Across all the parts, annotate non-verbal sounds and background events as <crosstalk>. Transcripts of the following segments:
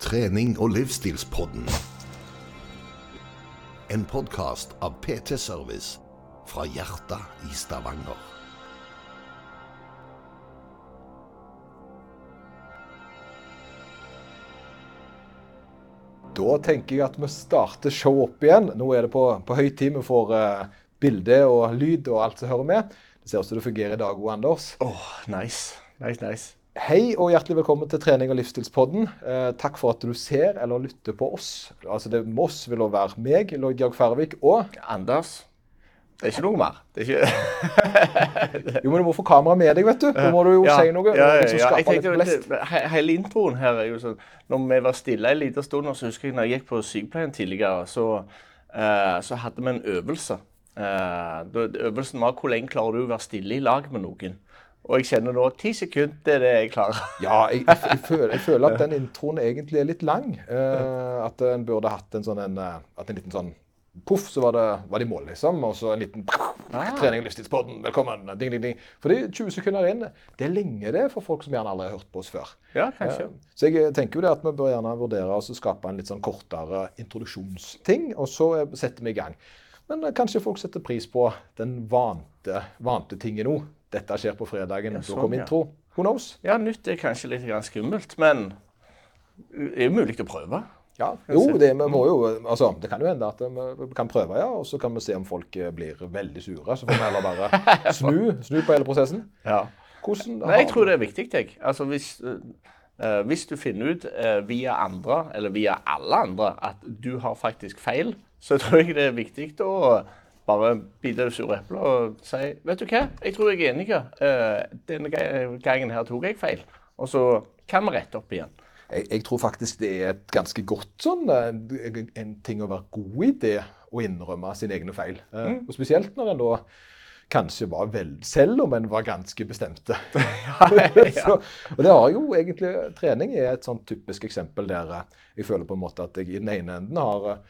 Trening og livsstilspodden. En podkast av PT Service fra hjertet i Stavanger. Da tenker jeg at vi starter show opp igjen. Nå er det på, på høy tid. Vi får uh, bilde og lyd og alt som hører med. Det ser ut som det fungerer i dag òg, Anders. Åh, oh, nice. Nice, nice. Hei og hjertelig velkommen til trening- og livsstilspodden. Eh, takk for at du ser eller lytter på oss. Altså det Med oss vil være meg, Lloyd Georg Færvik, og Anders. Det er ikke noe mer. Det er ikke <laughs> Jo, men du må få kamera med deg, vet du. Da må du jo ja, si noe. Ja, ja, liksom ja. Jeg tenkte, he hele introen her er jo sånn Når vi var stille en liten stund, så husker jeg når jeg gikk på sykepleien tidligere, så, uh, så hadde vi en øvelse. Uh, øvelsen var hvor lenge klarer du å være stille i lag med noen. Og jeg kjenner nå ti sekunder, det er det jeg klarer. <laughs> Ja, jeg, jeg, jeg, føler, jeg, føler, at den introen egentlig er litt lang. Eh, at en burde hatt en sånn en, at en liten sånn Poff, så var det, var det i mål, liksom. Og så en liten ah. trening og livstidspodden. Velkommen. Ding, ding, ding. Fordi 20 sekunder inn, det er lenge det for folk som gjerne aldri har hørt på oss før. Ja, kanskje. Eh, så jeg tenker jo det at vi bør gjerne vurdere å skape en litt sånn kortere introduksjonsting, og så setter vi i gang. Men kanskje folk setter pris på den vante, vante tingen nå. Dette skjer på fredagen. Ja, sånn, da kom intro. Who knows? Ja, nytt er kanskje litt skummelt, men det er jo mulig å prøve. Ja, jo, det, må jo, altså, det kan jo hende at vi kan prøve, ja. Og så kan vi se om folk eh, blir veldig sure. Så får vi heller bare <laughs> snu, snu på hele prosessen. Ja. Hvordan, Nei, jeg tror det er viktig. Jeg. Altså, hvis, uh, hvis du finner ut uh, via andre, eller via alle andre, at du har faktisk feil, så <laughs> tror jeg det er viktig å bare bite det sure eplet og si Vet du hva, jeg tror jeg er enig. Uh, denne gangen her tok jeg feil. Og så kan vi rette opp igjen. Jeg, jeg, tror faktisk det er et ganske godt sånn, en, en ting å være god i det å innrømme sine egne feil. Uh, mm. Og Spesielt når en da kanskje var vel Selv om en var ganske bestemte. <laughs> ja, ja. <laughs> så, og det har jo egentlig Trening er et sånn typisk eksempel der jeg føler på en måte at jeg i den ene enden har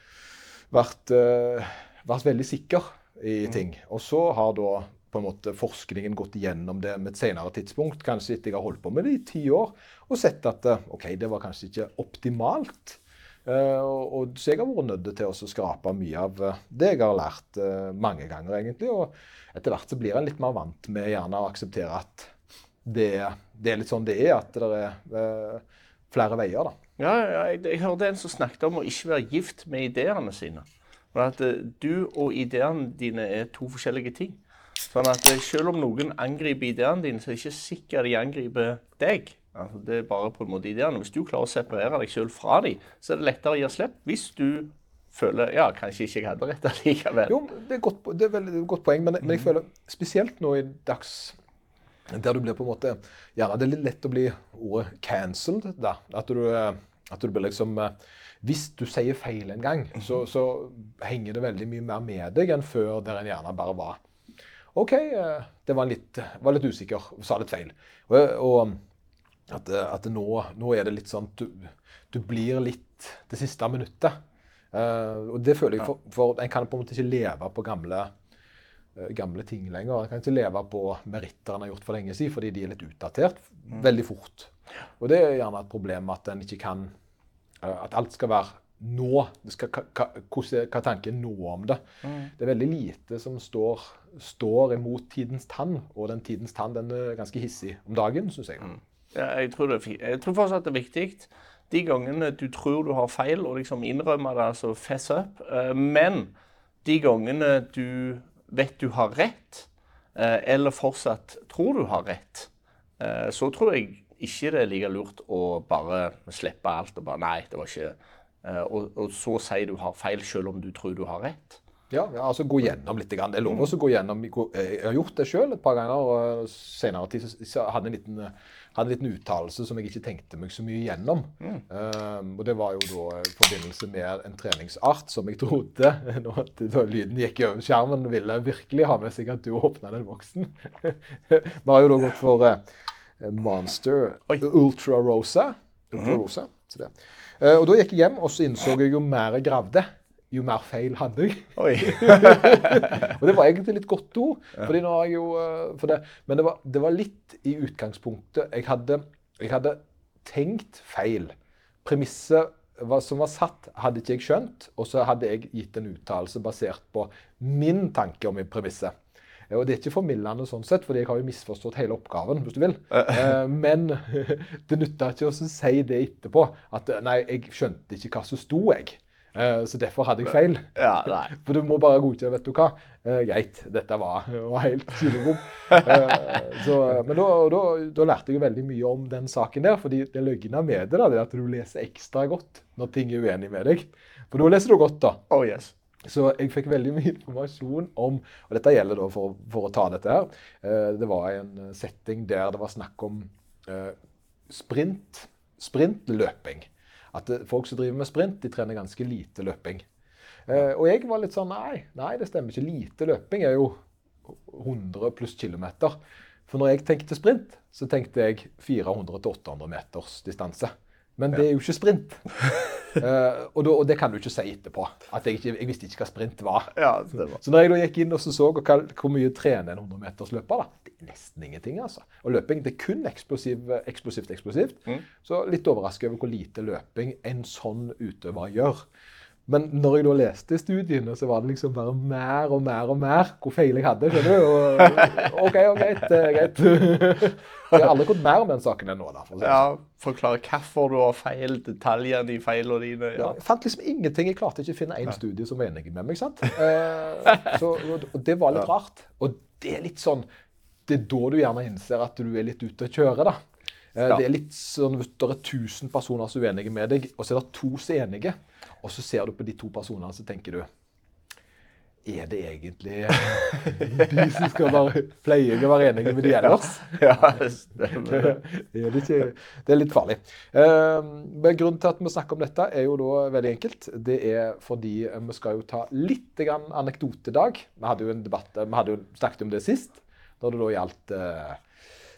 vært, uh, vært veldig sikker i mm. ting. Og så har da på en måte forskningen gått igjennom det med et senere tidspunkt, kanskje etter jeg har holdt på med det i ti år, og sett at eh, OK, det var kanskje ikke optimalt. Uh, og Så jeg har vært nødt til å skrape mye av det jeg har lært mange ganger, egentlig. Og etter hvert så blir en litt mer vant med gjerne å akseptere at det, det er litt sånn det er, at det er flere veier, da. Ja, ja jeg, jeg, hørte en som snakket om å ikke være gift med ideene sine. Men at uh, du og ideene dine er to forskjellige ting. Sånn at uh, selv om noen angriper ideene dine, så er det ikke sikkert de angriper deg. Altså, det er bare på en måte ideene. Hvis du klarer å separere deg selv fra dem, så er det lettere å gi slipp. Hvis du føler ja, kanskje ikke jeg hadde rett allikevel. Jo, det er, godt, det er veldig godt poeng, men, men jeg mm. føler spesielt nå i dags der du blir på en måte Gjerne det er litt lett å bli ordet 'cancelled'. da, At du eh, at du blir liksom eh, Hvis du sier feil en gang, så, så, henger det veldig mye mer med deg enn før, der en gjerne bare var OK, eh, det var litt, var litt usikker, sa litt feil. Og, og at, at nå, nå, er det litt sånn du, du blir litt det siste minuttet. Uh, og det føler jeg, for, for En kan på en måte ikke leve på gamle, uh, gamle ting lenger. En kan ikke leve på meritter en har gjort for lenge siden, fordi de er litt utdatert mm. veldig fort. Og det er gjerne et problem at en ikke kan at alt skal være nå. Skal, hva, hva, hva tanken nå om det? Mm. Det er veldig lite som står, står, imot tidens tann, og den tidens tann den er ganske hissig om dagen, syns jeg. Mm. Ja, jeg, tror det, jeg tror fortsatt det er viktig de gangene du tror du har feil, og liksom innrømmer det, altså fess up. Eh, men de gangene du vet du har rett, eh, eller fortsatt tror du har rett, så tror jeg ikke det er like lurt å bare slippe alt og bare Nei, det var ikke uh, og, og, så sier du har feil, selv om du tror du har rett. Ja, ja altså gå gjennom litt. Det er lov å gå gjennom. Jeg har gjort det sjøl et par ganger. og Senere tid så hadde en liten, hadde en liten uttalelse som jeg ikke tenkte meg så mye gjennom. Mm. Um, og Det var jo da i forbindelse med en treningsart som jeg trodde Da lyden gikk over skjermen, ville virkelig ha med seg at du åpna den boksen. <laughs> Vi har jo da gått for Monster Oi. Ultra Rosa. Ultra mm. Rosa uh, og Da gikk jeg hjem, og så innså jeg jo mer jeg gravde, jo mer feil hadde jeg. <laughs> og det var egentlig litt godt ord. fordi nå har jeg jo, uh, for det, Men det var, det var, litt i utgangspunktet Jeg hadde, jeg hadde tenkt feil premisset som var satt, hadde ikke jeg skjønt, og så hadde jeg gitt en uttalelse basert på min tanke om premisset. Eh, og Det er ikke formildende sånn sett, fordi jeg har jo misforstått hele oppgaven. hvis du vil. Eh, men <laughs> det nytter ikke å si det etterpå. At nei, jeg skjønte ikke hva som sto, jeg. Eh, så derfor hadde jeg feil. Ja, nei. <laughs> For du må bare godkjenne, vet du hva. Eh, greit, dette var, var helt kilebom. <laughs> Eh, men da, da, da, lærte jeg veldig mye om den saken der. fordi det løgna med det, da, det er at du leser ekstra godt når ting er uenig med deg. For da leser du godt, da. Oh, yes. Så jeg fikk veldig mye <laughs> informasjon om Og dette gjelder da for, for å ta dette her. Eh, det var en setting der det var snakk om eh, sprint, sprintløping. At folk som driver med sprint, de trener ganske lite løping. Eh, og jeg var litt sånn nei, nei, det stemmer ikke. Lite løping er jo 100 pluss kilometer. For når jeg tenkte sprint, så tenkte jeg 400-800 meters distanse. Men det er jo ikke sprint. uh, <laughs> og, da, og, det kan du ikke si etterpå. At jeg, ikke, jeg visste ikke hva sprint var. Ja, var. Så når jeg da gikk inn og så, så hva, hvor mye trener en 100-metersløper, da, det er nesten ingenting. altså. Og løping det er kun eksplosiv, eksplosivt, eksplosivt. Mm. Så litt overrasket over hvor lite løping en sånn utøver gjør. Men når jeg da leste studiene, så var det liksom bare mer og mer og mer hvor feil jeg hadde. skjønner du? Og, OK, og greit. greit. <laughs> Jeg har aldri gått mer om den saken enn nå. da. For ja, Forklare hvorfor du har feil, detaljene i feilene dine. Ja. ja. jeg fant liksom ingenting. Jeg klarte ikke å finne én studie som var enig med meg. sant? Eh, så, og det var litt rart. Og det er litt sånn Det er da du gjerne innser at du er litt ute å kjøre, da. Eh. Det er litt sånn, Det er 1000 personer som er uenige med deg, og så er det to som er enige. Og så ser du på de to personene, så tenker du Er det egentlig <laughs> de som skal være pleier å være enige med de ellers? <laughs> Ja, det, <laughs> er ikke, det er litt farlig. Ehm, men grunnen til at vi snakker om dette, er jo da veldig enkelt. Det er fordi vi skal jo ta litt anekdotedag. Vi hadde jo en debatt, vi hadde jo snakket om det sist, da det da gjaldt den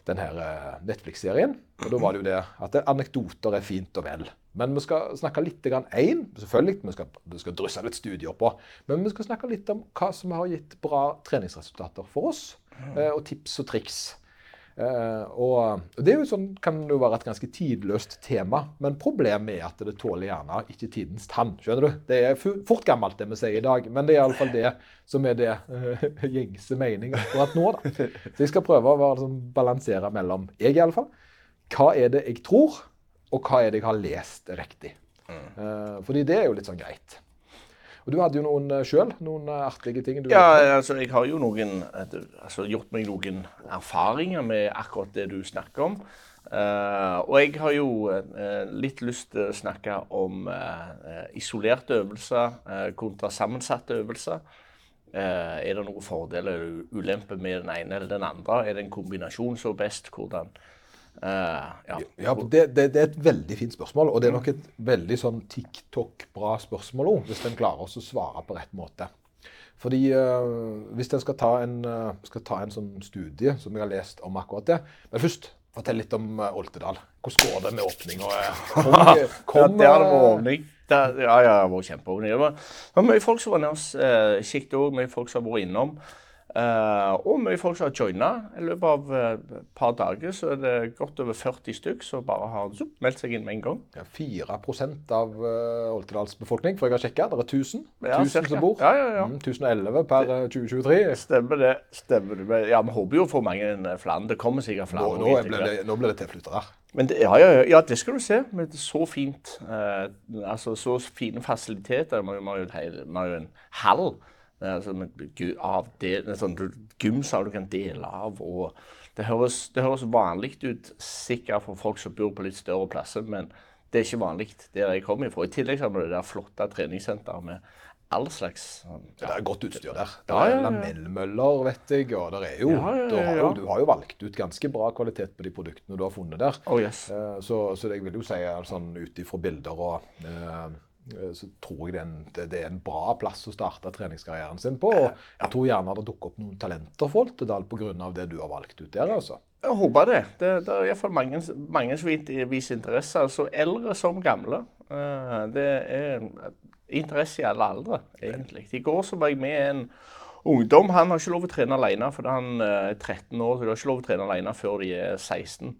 denne eh, Netflix-serien. Og Da var det jo det at anekdoter er fint og vel. Men vi skal snakke litt grann én. Selvfølgelig, vi skal, vi skal drysse litt studier på. Men vi skal snakke litt om hva som har gitt bra treningsresultater for oss. Eh, og tips og triks. Uh, og Det jo sånn, kan jo være et ganske tidløst tema, men problemet er at det tåler gjerne ikke tidens tann. skjønner du? Det er fort gammelt, det vi sier i dag, men det er iallfall det som er det uh, <laughs> gjengse mening akkurat nå. da. Så jeg skal prøve å sånn, balansere mellom jeg i alle fall, hva er det jeg tror, og hva er det jeg har lest riktig. Uh, fordi det er jo litt sånn greit. Og Du hadde jo noen uh, sjøl, noen uh, artige ting? ja, altså jeg har jo noen, altså, gjort meg noen erfaringer med akkurat det du snakker om. Uh, og jeg har jo litt lyst til å snakke om isolerte øvelser kontra sammensatte øvelser. er det noen fordeler eller ulemper med den ene eller den andre? Er det en kombinasjon som er best? Hvordan Uh, ja. ja det, det, det, er et veldig fint spørsmål, og det er nok et veldig sånn TikTok-bra spørsmål òg, hvis en klarer å svare på rett måte. Fordi uh, Hvis en skal ta en, uh, skal ta en sånn studie som jeg har lest om akkurat det Men først, fortell litt om Oltedal. Hvordan går det med åpninga? <laughs> Kom, kom, ja, det har vært åpning. ja, ja, det var kjempeåpning. Det var mye folk som var nede og kikket òg, mye folk som har vært innom. Uh, og mye folk som har joina. I løpet av et uh, par dager så er det godt over 40 stykk som bare har zoop, meldt seg inn med en gang. Ja, 4 av uh, Oltedals befolkning, for jeg har sjekka. Det er 1000, ja, 1000 som bor. Ja, ja, ja. Mm, 1011 per uh, 2023. Stemmer det. stemmer det. Ja, Vi håper jo å få mange flere. Det kommer sikkert flere. Nå, nå, blir, det, nå blir det tilflyttere. Men det, ja, ja, ja, det skal du se. Med så fint, altså så fine fasiliteter. Vi har jo en hall Altså, av en sånn gymsal du kan dele av. og Det høres, det høres vanlig ut sikkert for folk som bor på litt større plasser, men det er ikke vanlig der jeg kommer ifra. I tillegg har vi det der flotte treningssenteret med all slags ja. Det er godt utstyr der. Det er ja, ja, lamellmøller, vet jeg. Og det er jo, du har jo, du har jo valgt ut ganske bra kvalitet på de produktene du har funnet der. Oh, yes. Eh, så, så jeg vil jo si sånn ut ifra bilder og Eh, så tror jeg det er, en, det er, en, bra plass å starte treningskarrieren sin på. og Jeg tror gjerne det dukker opp noen talenter for Oltedal pga. det du har valgt ut der. altså. Jeg håper det. Det, det er iallfall mange, mange som viser interesse. altså Eldre som gamle. Eh, det er interesse i alle aldre, egentlig. I går så var jeg med en ungdom. Han har ikke lov å trene alene fordi han er 13 år. så de har ikke lov å trene alene før de er 16.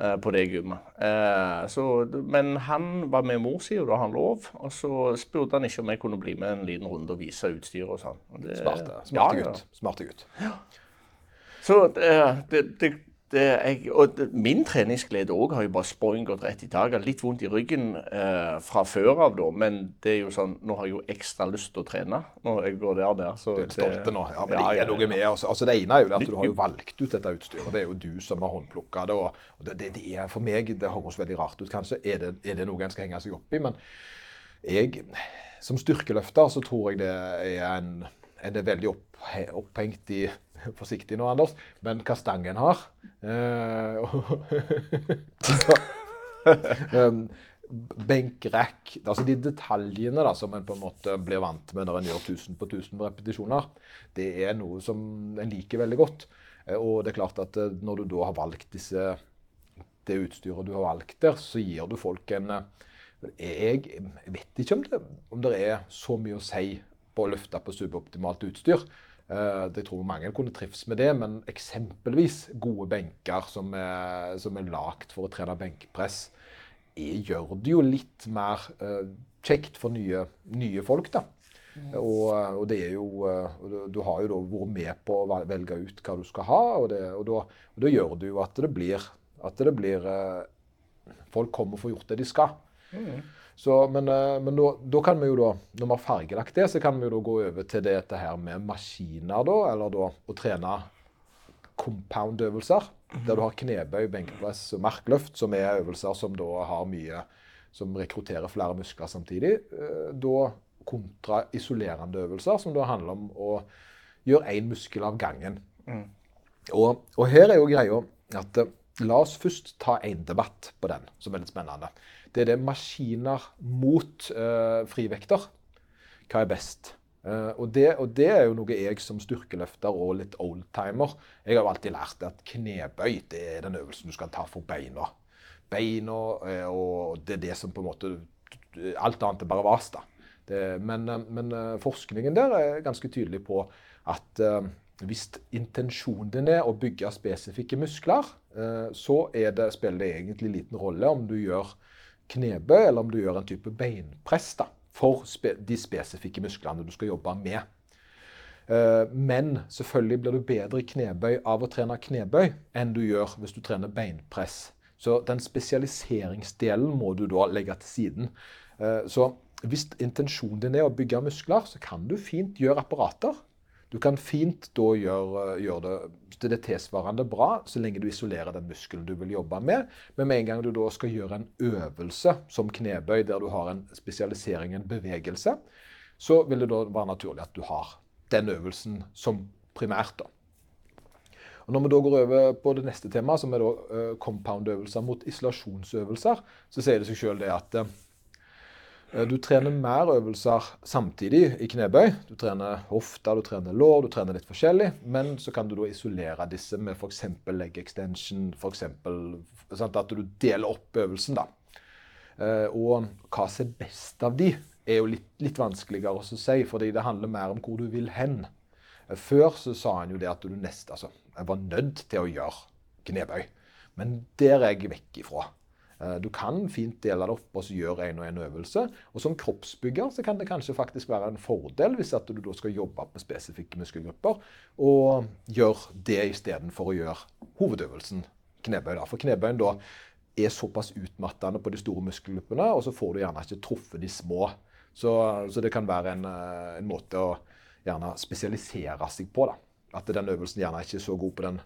eh, på det gymmet. Eh, så, men han var med mor si, og da han lov. Og så spurte han ikke om jeg kunne bli med en liten runde og vise utstyr og sånn. Smarte, smarte Ja, ja. gutt. Smarte gutt. Så eh, det, det, det jeg, Og min treningsglede òg har jo bare sprunget gått rett i taket. Litt vondt i ryggen eh, fra før av, da, men det er jo sånn, nå har jeg jo ekstra lyst til å trene når jeg går der. der så Du er stolt nå. Ja, men Ja, det er noe med altså, altså Det ene er jo at du har jo valgt ut dette utstyret. Det er jo du som har håndplukka det. Og, det, det, det er for meg Det høres veldig rart ut, kanskje. Er det, er det noe en skal henge seg opp i? Men jeg, som styrkeløfter, så tror jeg det er en En er veldig opp, opphengt i <laughs> Forsiktig nå, Anders, men hva stangen har. Eh, <laughs> <laughs> um, benk, Altså de detaljene da, som en på en måte blir vant med når en gjør 1000 på 1000 repetisjoner, det er noe som en liker veldig godt. Eh, Og det er klart at eh, når du da har valgt disse, det utstyret du har valgt der, så gir du folk en Jeg, jeg vet ikke om det, om det er så mye å si på å løfte på suboptimalt utstyr. Eh, Jeg tror mange kunne trives med det, men eksempelvis gode benker som er, som er lagd for å trene benkpress, jeg gjør det jo litt mer eh, kjekt for nye, nye folk, da. Og, og det er jo eh, du, har jo da vært med på å velge ut hva du skal ha, og, det, og, da, og da gjør det jo at det blir at det blir eh, Folk kommer og får gjort det de skal. Så, men eh, men da, da kan vi jo da, når vi har fargelagt det, så kan vi jo da gå over til dette her med maskiner, da. Eller da å trene compound-øvelser. Der du har knebøy, benkpress og markløft, som er øvelser som da har mye Som rekrutterer flere muskler samtidig. Eh, Da kontra isolerende øvelser, som da handler om å gjøre én muskel av gangen. Og, og her er jo greia at eh, la oss først ta én debatt på den, som er litt spennende. Det er det maskiner mot eh, frivekter. Hva er best? Eh, og, det, og det er jo noe jeg som styrkeløfter og litt oldtimer Jeg har jo alltid lært at knebøy det er den øvelsen du skal ta for beina. Beina, eh, og det er det som på en måte Alt annet er bare vas, da. Det, men, eh, men eh, forskningen der er ganske tydelig på at eh, hvis intensjonen din er å bygge spesifikke muskler, så det, spiller det egentlig liten rolle om du gjør knebøy eller om du gjør en type beinpress da, for spe de spesifikke musklene du skal jobbe med. Eh, Men selvfølgelig blir du bedre i knebøy av å trene knebøy enn du gjør hvis du trener beinpress. Så den spesialiseringsdelen må du da legge til siden. Eh, Så hvis intensjonen din er å bygge muskler, så kan du fint gjøre apparater. Du kan fint da gjøre, gjøre det det tilsvarende bra, så lenge du isolerer den muskelen du vil jobbe med. Men med en gang du da skal gjøre en øvelse som knebøy, der du har en spesialisering, en bevegelse, så vil det da være naturlig at du har den øvelsen som primært. da. Og Når vi da går over på det neste temaet, som er da eh, compound-øvelser mot isolasjonsøvelser, så sier det seg sjøl det at eh, du trener mer øvelser samtidig i knebøy. Du trener hofta, du trener lår, du trener litt forskjellig. Men så kan du da isolere disse med f.eks. leg extension, f.eks. Sånn at du deler opp øvelsen. da. Eh, Og hva som er best av de, er jo litt, litt vanskeligere å si, fordi det handler mer om hvor du vil hen. Eh, Før så sa han jo det at du nest, altså, jeg var nødt til å gjøre knebøy. Men der er jeg vekk ifra. Eh, Du kan fint dele det opp og så gjøre en og en øvelse. Og som kroppsbygger så kan det kanskje faktisk være en fordel hvis at du da skal jobbe med spesifikke muskelgrupper, og gjøre det istedenfor å gjøre hovedøvelsen knebøy. da. For knebøyen da er såpass utmattende på de store muskelgruppene, og så får du gjerne ikke truffet de små. Så, så det kan være en, eh, en måte å gjerne spesialisere seg på. da. At den øvelsen gjerne ikke er så god på den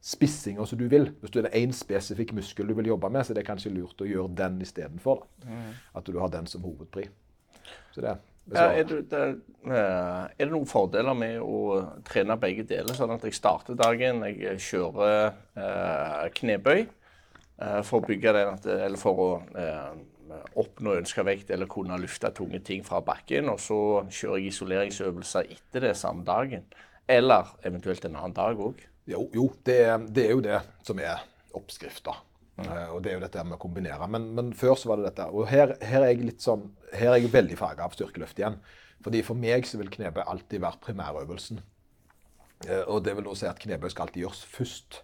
spissinga som du vil. Hvis du er én spesifikk muskel du vil jobbe med, så er det kanskje lurt å gjøre den istedenfor. At du har den som hovedpri. Så det, det Ja, er, det, det, eh, er det noen fordeler med å trene begge deler, sånn at jeg starter dagen, jeg kjører eh, knebøy eh, for å bygge den, at, eller for å eh, oppnå ønska vekt eller kunne løfte tunge ting fra bakken, og så kjører jeg isoleringsøvelser etter det samme dagen. Eller eventuelt en annen dag òg. Jo, jo det, det er jo det som er oppskrifta. Eh, og det er jo dette med å kombinere. Men, men før så var det dette. Og her, her er jeg litt sånn, her er jeg veldig farga av styrkeløft igjen. Fordi For meg så vil knebøy alltid være primærøvelsen. Eh, og det vil da si at knebøy skal alltid gjøres først.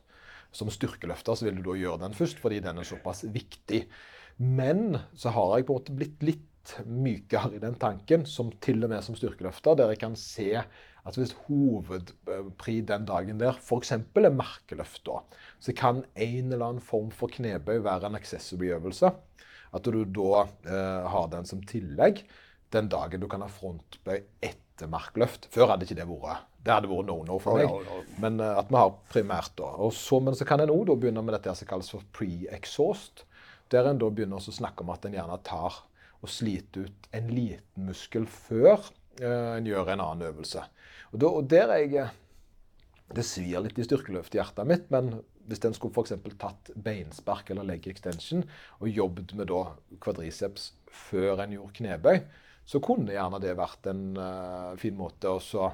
Som styrkeløfter så vil du da gjøre den først, fordi den er såpass viktig. Men så har jeg på en måte blitt litt mykere i den tanken, som til og med som styrkeløfter, der jeg kan se at hvis hovedpri den dagen der f.eks. er merkeløft, da, så kan en eller annen form for knebøy være en accessory-øvelse. At du da eh, har den som tillegg den dagen du kan ha frontbøy etter markløft. Før hadde ikke det vært det hadde vært no-no for meg. Men uh, at vi har primært da. Så, men så kan en òg begynne med dette som kalles for pre-exhaust. Der en da begynner å snakke om at en gjerne tar og sliter ut en liten muskel før uh, en gjør en annen øvelse. Og, da, og der er jeg Det svir litt i styrkeløft i hjertet mitt, men hvis en skulle f.eks. tatt beinspark eller leg extension og jobbet med da kvadriceps før en gjorde knebøy, så kunne gjerne det vært en uh, fin måte å så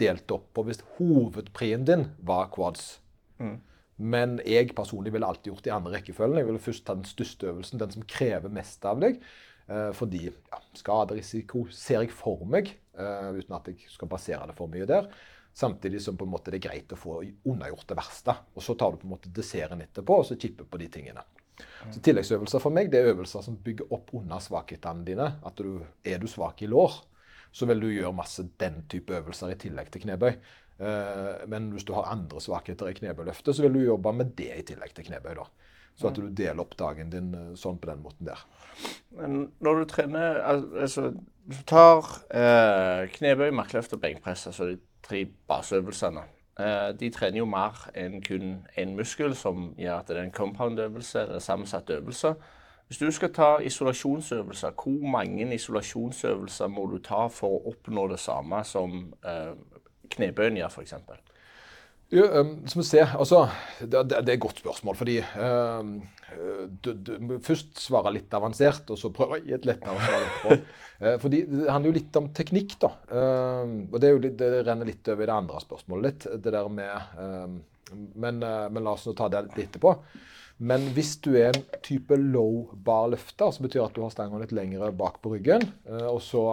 delt opp på hvis hovedprien din var quads. Mm. Men jeg personlig ville alltid gjort det i andre rekkefølgen. Jeg ville først ta den største øvelsen, den som krever mest av deg. Uh, fordi ja, skaderisiko ser jeg for meg, uh, uten at jeg skal basere det for mye der. Samtidig som det er greit å få unnagjort det verste. Og så tar du på en måte desserten etterpå og så chipper på de tingene. Så Tilleggsøvelser for meg det er øvelser som bygger opp under svakhetene dine. At du, Er du svak i lår, så vil du gjøre masse den type øvelser i tillegg til knebøy. Uh, men hvis du har andre svakheter i knebøyløftet, så vil du jobbe med det i tillegg til knebøy. da. Så at du deler opp dagen din uh, sånn på den måten der. Men når du trener altså, Hvis du tar eh, knebøy, markløft og benkpress, altså de tre baseøvelsene Eh, de trener jo mer enn kun én muskel, som gjør at det er en compound-øvelse eller sammensatt øvelse. Hvis du skal ta isolasjonsøvelser, hvor mange isolasjonsøvelser må du ta for å oppnå det samme som eh, knebøyen gjør, f.eks.? Jo, um, som vi ser, altså, det, det, er et godt spørsmål. fordi um, du, du, Først svare litt avansert, og så prøve å gi et lettere svar etterpå. uh, <laughs> fordi Det handler jo litt om teknikk. da. Og det, litt, det, renner litt over i det andre spørsmålet litt. det der med, men, uh, men, la oss nå ta det litt etterpå. Men hvis du er en type low bar-løfter, så betyr det at du har stanga litt lengre bak på ryggen, og, så,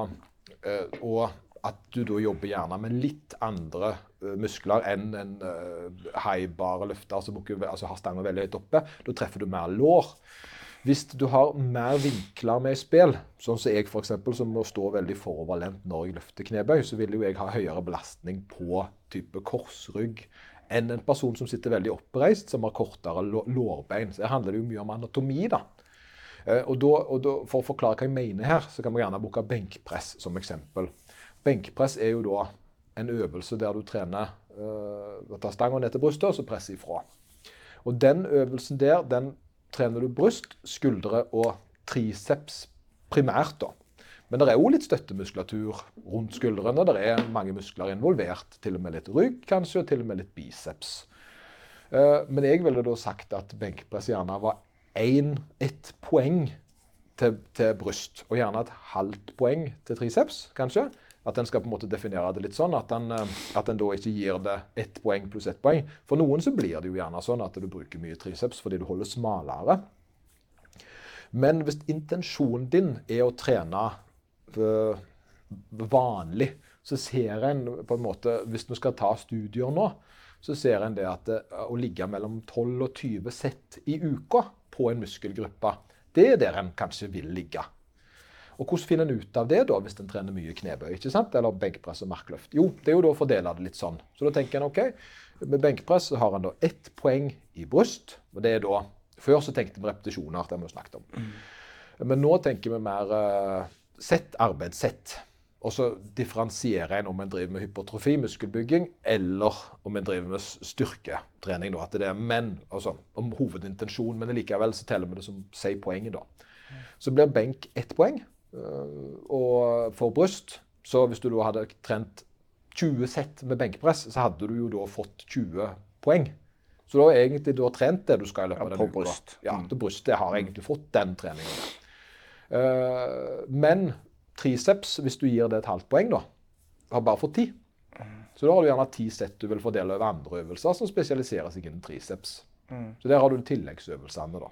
og at du da jobber gjerne med litt andre uh, muskler enn en uh, high bar løfter som altså har stanga veldig høyt oppe. Da treffer du mer lår. Hvis du har mer vinkler med i spill, sånn som jeg f.eks., som må stå veldig foroverlent når jeg løfter knebøy, så vil jo jeg ha høyere belastning på type korsrygg enn en person som sitter veldig oppreist, som har kortere lårbein. Så det handler jo mye om anatomi, da. Uh, og, da, og da, For å forklare hva jeg mener her, så kan vi gjerne bruke benkpress som eksempel. Benkpress er jo da en øvelse der du trener uh, tar stanga ned til brystet og så presser ifra. Og Den øvelsen der den trener du bryst, skuldre og triceps primært. da. Men det er òg litt støttemuskulatur rundt skuldrene. Det er mange muskler involvert. Til og med litt rygg, kanskje, og til og med litt biceps. Uh, men jeg ville da sagt at benkpress gjerne var én, ett poeng til, til, bryst. Og gjerne et halvt poeng til triceps, kanskje. At en skal på en måte definere det litt sånn at en, eh, at en da ikke gir det ett poeng pluss ett poeng. For noen så blir det jo gjerne sånn at du bruker mye triceps fordi du holder smalere. Men hvis intensjonen din er å trene eh, vanlig, så ser en på en måte Hvis vi skal ta studier nå, så ser en det at det, eh, å ligge mellom 12 og 20 sett i uka på en muskelgruppe, det er der en kanskje vil ligge. Og hvordan finner en ut av det da, hvis en trener mye knebøy ikke sant? eller benkpress og markløft? Jo, det er jo da å fordele det litt sånn. Så da tenker en OK, med benkpress så har en da ett poeng i bryst. og det er da, Før så tenkte vi repetisjoner, det har vi jo snakket om. Mm. Men nå tenker vi mer uh, sett, arbeid, sett. Og så differensierer en om en driver med hypotrofi, muskelbygging, eller om en driver med styrketrening. Da, at det er menn, altså, om hovedintensjon, men likevel så teller vi det som si poenget. da. Mm. Så blir benk ett poeng. Eh, og for bryst. Så hvis du da hadde trent 20 sett med benkpress, så hadde du jo da fått 20 poeng. Så du har egentlig du har trent det du skal i løpet av den uka. Bryst. Ja, til brystet har egentlig fått den treningen. Uh, men triceps, hvis du gir det et halvt poeng, da, har bare fått ti. Så da har du gjerne ti sett du vil fordele over andre øvelser som spesialiserer seg innen triceps. Mm. Så der har du tilleggsøvelsene. da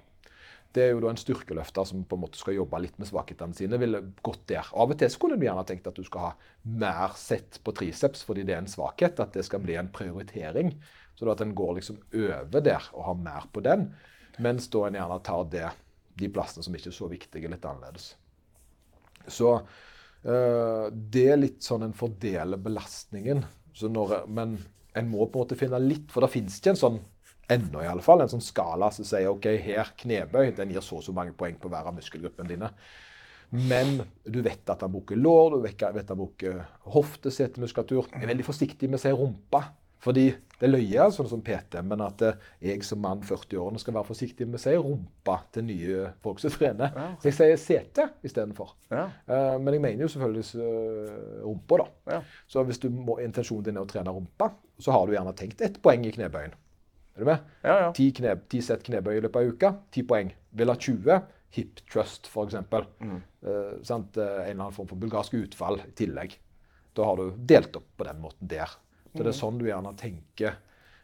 det er jo da en styrkeløfter som på en måte skal jobbe litt med svakhetene sine. ville gått der. Av og til skulle du gjerne tenkt at du skal ha mer sett på triceps fordi det er en svakhet. At det skal bli en prioritering. Så at en går liksom over der og har mer på den, mens da en gjerne tar det, de plassene som ikke er så viktige, litt annerledes. Så øh, det er litt sånn en fordeler belastningen. Når, men en må på en måte finne litt, for det fins ikke en sånn ennå i alle fall, en sånn skala som sier ok, her knebøy, den gir så og så mange poeng på hver av muskelgruppene dine. Men du vet at han bruker lår, du vet at han bruker hoftesetemuskulatur. Jeg er veldig forsiktig med å si rumpa. Fordi det løyer sånn som PT, men at eh, jeg som mann 40-årene skal være forsiktig med å si rumpa til nye folk som trener. Ja. Så jeg sier sete istedenfor. Ja. Uh, men jeg mener jo selvfølgelig uh, rumpa, da. Ja. Så hvis du må, intensjonen din er å trene rumpa, så har du gjerne tenkt ett poeng i knebøyen. Er du med? Ja, ja. Ti, kneb, ti sett knebøy i løpet av uka, ti poeng. Vil ha 20. Hip trust, f.eks. Mm. Uh, sant? En eller annen form for bulgarsk utfall i tillegg. Da har du delt opp på den måten der. Så det er sånn du gjerne tenker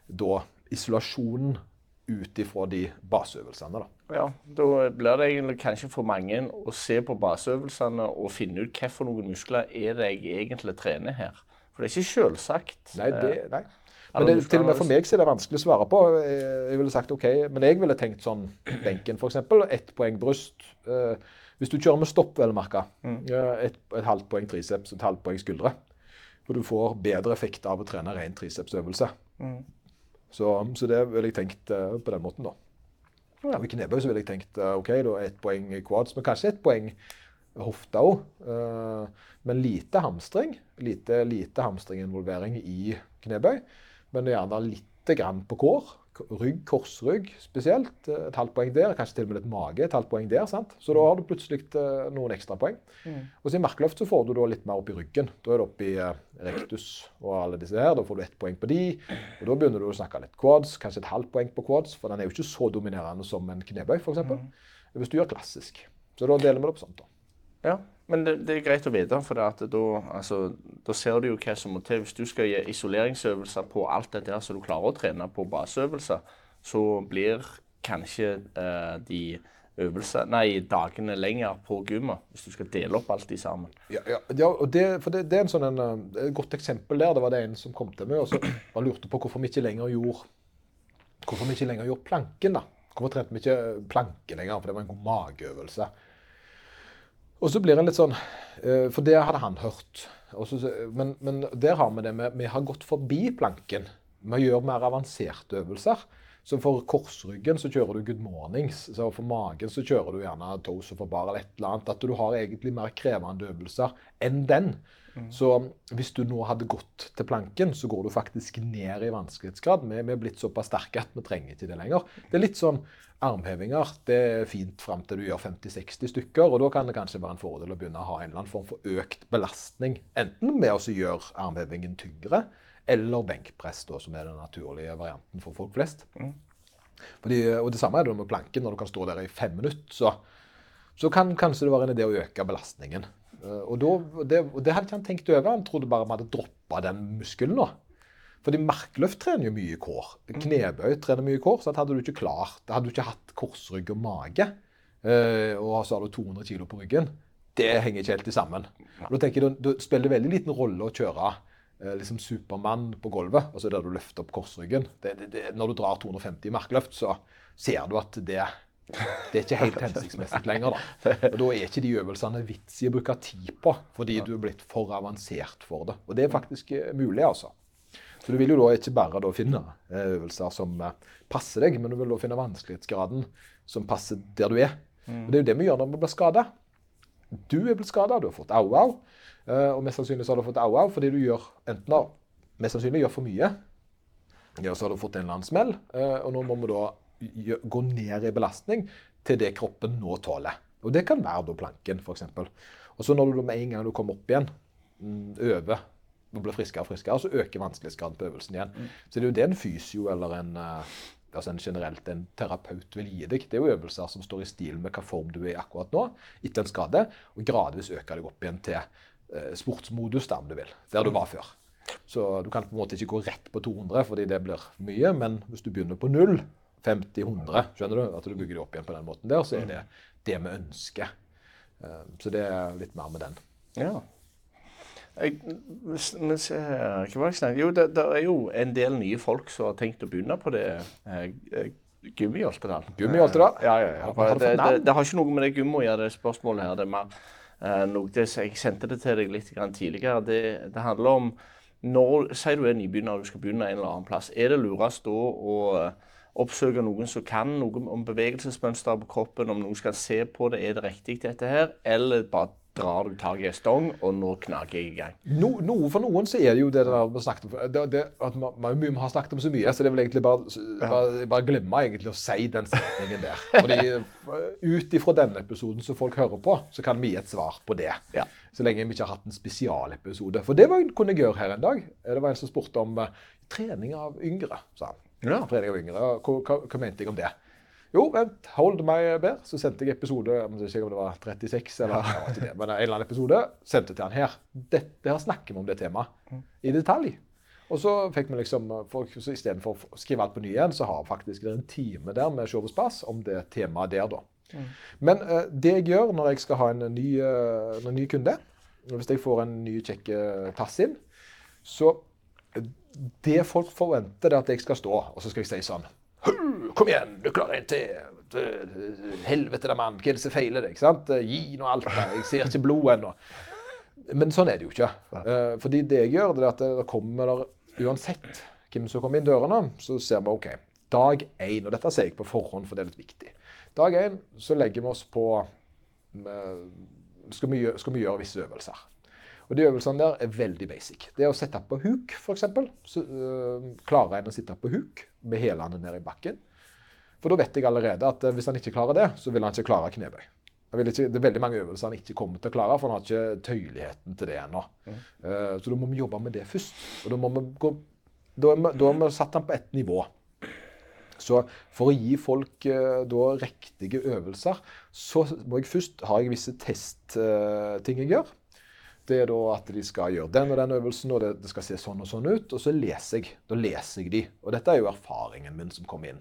da isolasjonen ut ifra de baseøvelsene. da. Ja, Da blir det egentlig kanskje for mange å se på baseøvelsene og finne ut hvilke muskler er det jeg egentlig trener her. For det er ikke selvsagt. Nei, det, eh, nei. Men det, til og med for meg så er det vanskelig å svare på. Jeg ville sagt OK, men jeg ville tenkt sånn benken f.eks. Ett poeng bryst. Eh, hvis du kjører med stopp, vel merka. Mm. Et, et halvt poeng triceps, et halvt poeng skuldre. For du får bedre effekt av å trene ren tricepsøvelse. Mm. Så, så, det ville jeg tenkt uh, på den måten, da. Ja. I knebøy så ville jeg tenkt uh, OK, da ett poeng i quads, men kanskje ett poeng hofta òg. Uh, eh, men lite hamstring. Lite, lite hamstringinvolvering i knebøy. Men gjerne litt grann på kår rygg, korsrygg spesielt. Et halvt poeng der, kanskje til og med litt mage. et halvt poeng der, sant? Så da har du plutselig uh, noen ekstrapoeng. Mm. Og så i markløft så får du da litt mer opp i ryggen. Da er det opp i rektus og alle disse her. Da får du ett poeng på de. Og da begynner du å snakke litt quads, kanskje et halvt poeng på quads, for den er jo ikke så dominerende som en knebøy, f.eks. Mm. Hvis du gjør klassisk. Så da deler vi det opp sånn. da. Ja, men det, det, er greit å vite, for da, altså, ser du jo hva som må til. Hvis du skal gi isoleringsøvelser på alt dette der som du klarer å trene på baseøvelser, så blir kanskje eh, de øvelser, nei, dagene lenger på gymmet, hvis du skal dele opp alt de sammen. Ja, ja, ja og det, for det, det er sånn en, eh, et godt eksempel der. Det var det en som kom til meg og så man lurte på hvorfor vi ikke lenger gjorde hvorfor vi ikke lenger gjorde planken. da. Hvorfor trente vi ikke planke lenger? For det var en god mageøvelse. Og så blir en litt sånn eh, For det hadde han hørt. Også, men, men, der har vi det med Vi har gått forbi planken. Vi gjør mer avanserte øvelser. Så for korsryggen så kjører du good mornings. Så for magen så kjører du gjerne toes og for bar eller et eller annet. At du har egentlig mer krevende øvelser enn den. Mm. Så hvis du nå hadde gått til planken, så går du faktisk ned i vanskelighetsgrad. Vi, vi er blitt såpass sterke at vi trenger ikke det lenger. Det er litt sånn armhevinger. Det er fint fram til du gjør 50-60 stykker. Og da kan det kanskje være en fordel å begynne å ha en eller annen form for økt belastning. Enten med å gjøre armhevingen tyngre, eller benkpress, da, som er den naturlige varianten for folk flest. Mm. Fordi, og Det samme er det med planken. Når du kan stå der i fem minutter, så, så kan kanskje det være en idé å øke belastningen. Eh, og, da, det, og det hadde ikke han tenkt over. Han trodde bare vi hadde droppa den muskelen nå. Fordi markløft trener jo mye kår. Knebøy trener mye kår. så hadde du ikke klart, hadde du ikke hatt korsrygg og mage, eh, og så har du 200 kg på ryggen, det henger ikke helt sammen. Og da tenker jeg, Det spiller veldig liten rolle å kjøre eh, liksom Supermann på gulvet, altså der du løfter opp korsryggen. Det, det, det, når du drar 250 i markløft, så ser du at det det er ikke helt <laughs> hensiktsmessig lenger. da. Og Da er ikke de øvelsene vits i å bruke tid på, fordi du er blitt for avansert for det. Og det er faktisk eh, mulig, altså. Så du vil jo da ikke bare da finne eh, øvelser som eh, passer deg, men du vil da finne vanskelighetsgraden som passer der du er. Mm. Og Det er jo det vi gjør når vi blir skada. Du er blitt skada, du har fått au-au. Og mest sannsynlig så har du fått au-au fordi du gjør enten da, mest sannsynlig gjør for mye, ja, så har du fått en eller annen smell. Og nå må vi da gå ned i belastning til det kroppen nå tåler. Og Det kan være da planken, f.eks. Og så når du med en gang du kommer opp igjen, mm, øver og blir friskere og friskere, så øker vanskelighetsgraden på øvelsen igjen. Mm. Så det er jo det en fysio eller en, eh, altså en generelt en terapeut vil gi deg. Det er jo øvelser som står i stil med hva form du er i akkurat nå, etter en skade, og gradvis øker deg opp igjen til eh, sportsmodus, da, om du vil, der du var før. Så du kan på en måte ikke gå rett på 200, fordi det blir mye, men hvis du begynner på null, 50-100, skjønner du? At du bygger det opp igjen på den måten der, så er det det vi ønsker. Eh, så det er litt mer med den. Ja. Jeg, men se her, hva var det jeg snakket Jo, det, det er jo en del nye folk som har tenkt å begynne på det. Eh, eh, Gummi Oltedal. Gummi Oltedal? Ja, ja, ja. Det det, det, har ikke noe med det gummi å gjøre, det spørsmålet her. Det er mer eh, noe det, Jeg sendte det til deg litt tidligere. Det, det handler om når Si du er nybegynner og du skal begynne en eller annen plass. Er det lurest da å oppsøke noen som kan noe om bevegelsesmønster på kroppen, om noen skal se på det, er det riktig dette her, eller bare drar du tak i en stong, og nå knaker jeg i gang? No, no, for noen så er det jo det der vi snakket om det, det, at man, man, vi har snakket om så mye, så det er vel egentlig bare, bare, bare glemme egentlig å si den setningen der. Fordi eh, ut ifra denne episoden som folk hører på, så kan vi gi et svar på det. Ja. Så lenge vi ikke har hatt en spesialepisode. For det var, kunne jeg gjøre her en dag. Det var en som spurte om eh, trening av yngre, sa han. Ja. Trening av yngre. Hva, hva, hva mente jeg om det? Jo, vent, hold meg bedre. Så sendte jeg episode jeg vet ikke om det var 36 eller ja, det, men en eller annen episode. Sendte til han her. Dette her snakker vi om det temaet i detalj. Og så fikk vi liksom, folk, så Istedenfor å skrive alt på ny igjen, så har faktisk det er en time der med Show spas om det temaet der, da. Men uh, det jeg gjør når jeg skal ha en ny, uh, en ny kunde, hvis jeg får en ny kjekk eh, tass inn, så eh, det folk forventer, er at jeg skal stå, og så skal jeg si sånn «Hu, Kom igjen, du klarer en til. Helvete da, mann. Hva er det som feiler deg? sant? Gi nå alt. Jeg ser ikke blod ennå. Men sånn er det jo ikke. Eh, fordi det jeg gjør, det er at det kommer der uansett hvem som kommer inn dørene, så ser vi OK. Dag én, og dette sier jeg på forhånd, for det er litt viktig. Dag én så legger vi oss på eh, skal, vi skal vi gjøre visse øvelser. Og de øvelsene der er veldig basic. Det er å sette på huk, f.eks. Så øh, klarer en å sitte på huk med hælene ned i bakken. For da vet jeg allerede at øh, hvis han ikke klarer det, så vil han ikke klare knebøy. Vil ikke, det er veldig mange øvelser han ikke kommer til å klare, for han har ikke tøyeligheten til det ennå. Eh, så da må vi jobbe med det først. Og da må vi gå Da har vi, satt han på ett nivå. Så for å gi folk uh, da riktige øvelser, så må jeg først ha visse testting jeg gjør. Det er da at de skal gjøre den og den øvelsen, og det, det skal se sånn og sånn ut. Og så leser jeg. Da leser jeg de. Og dette er jo erfaringen min som kom inn.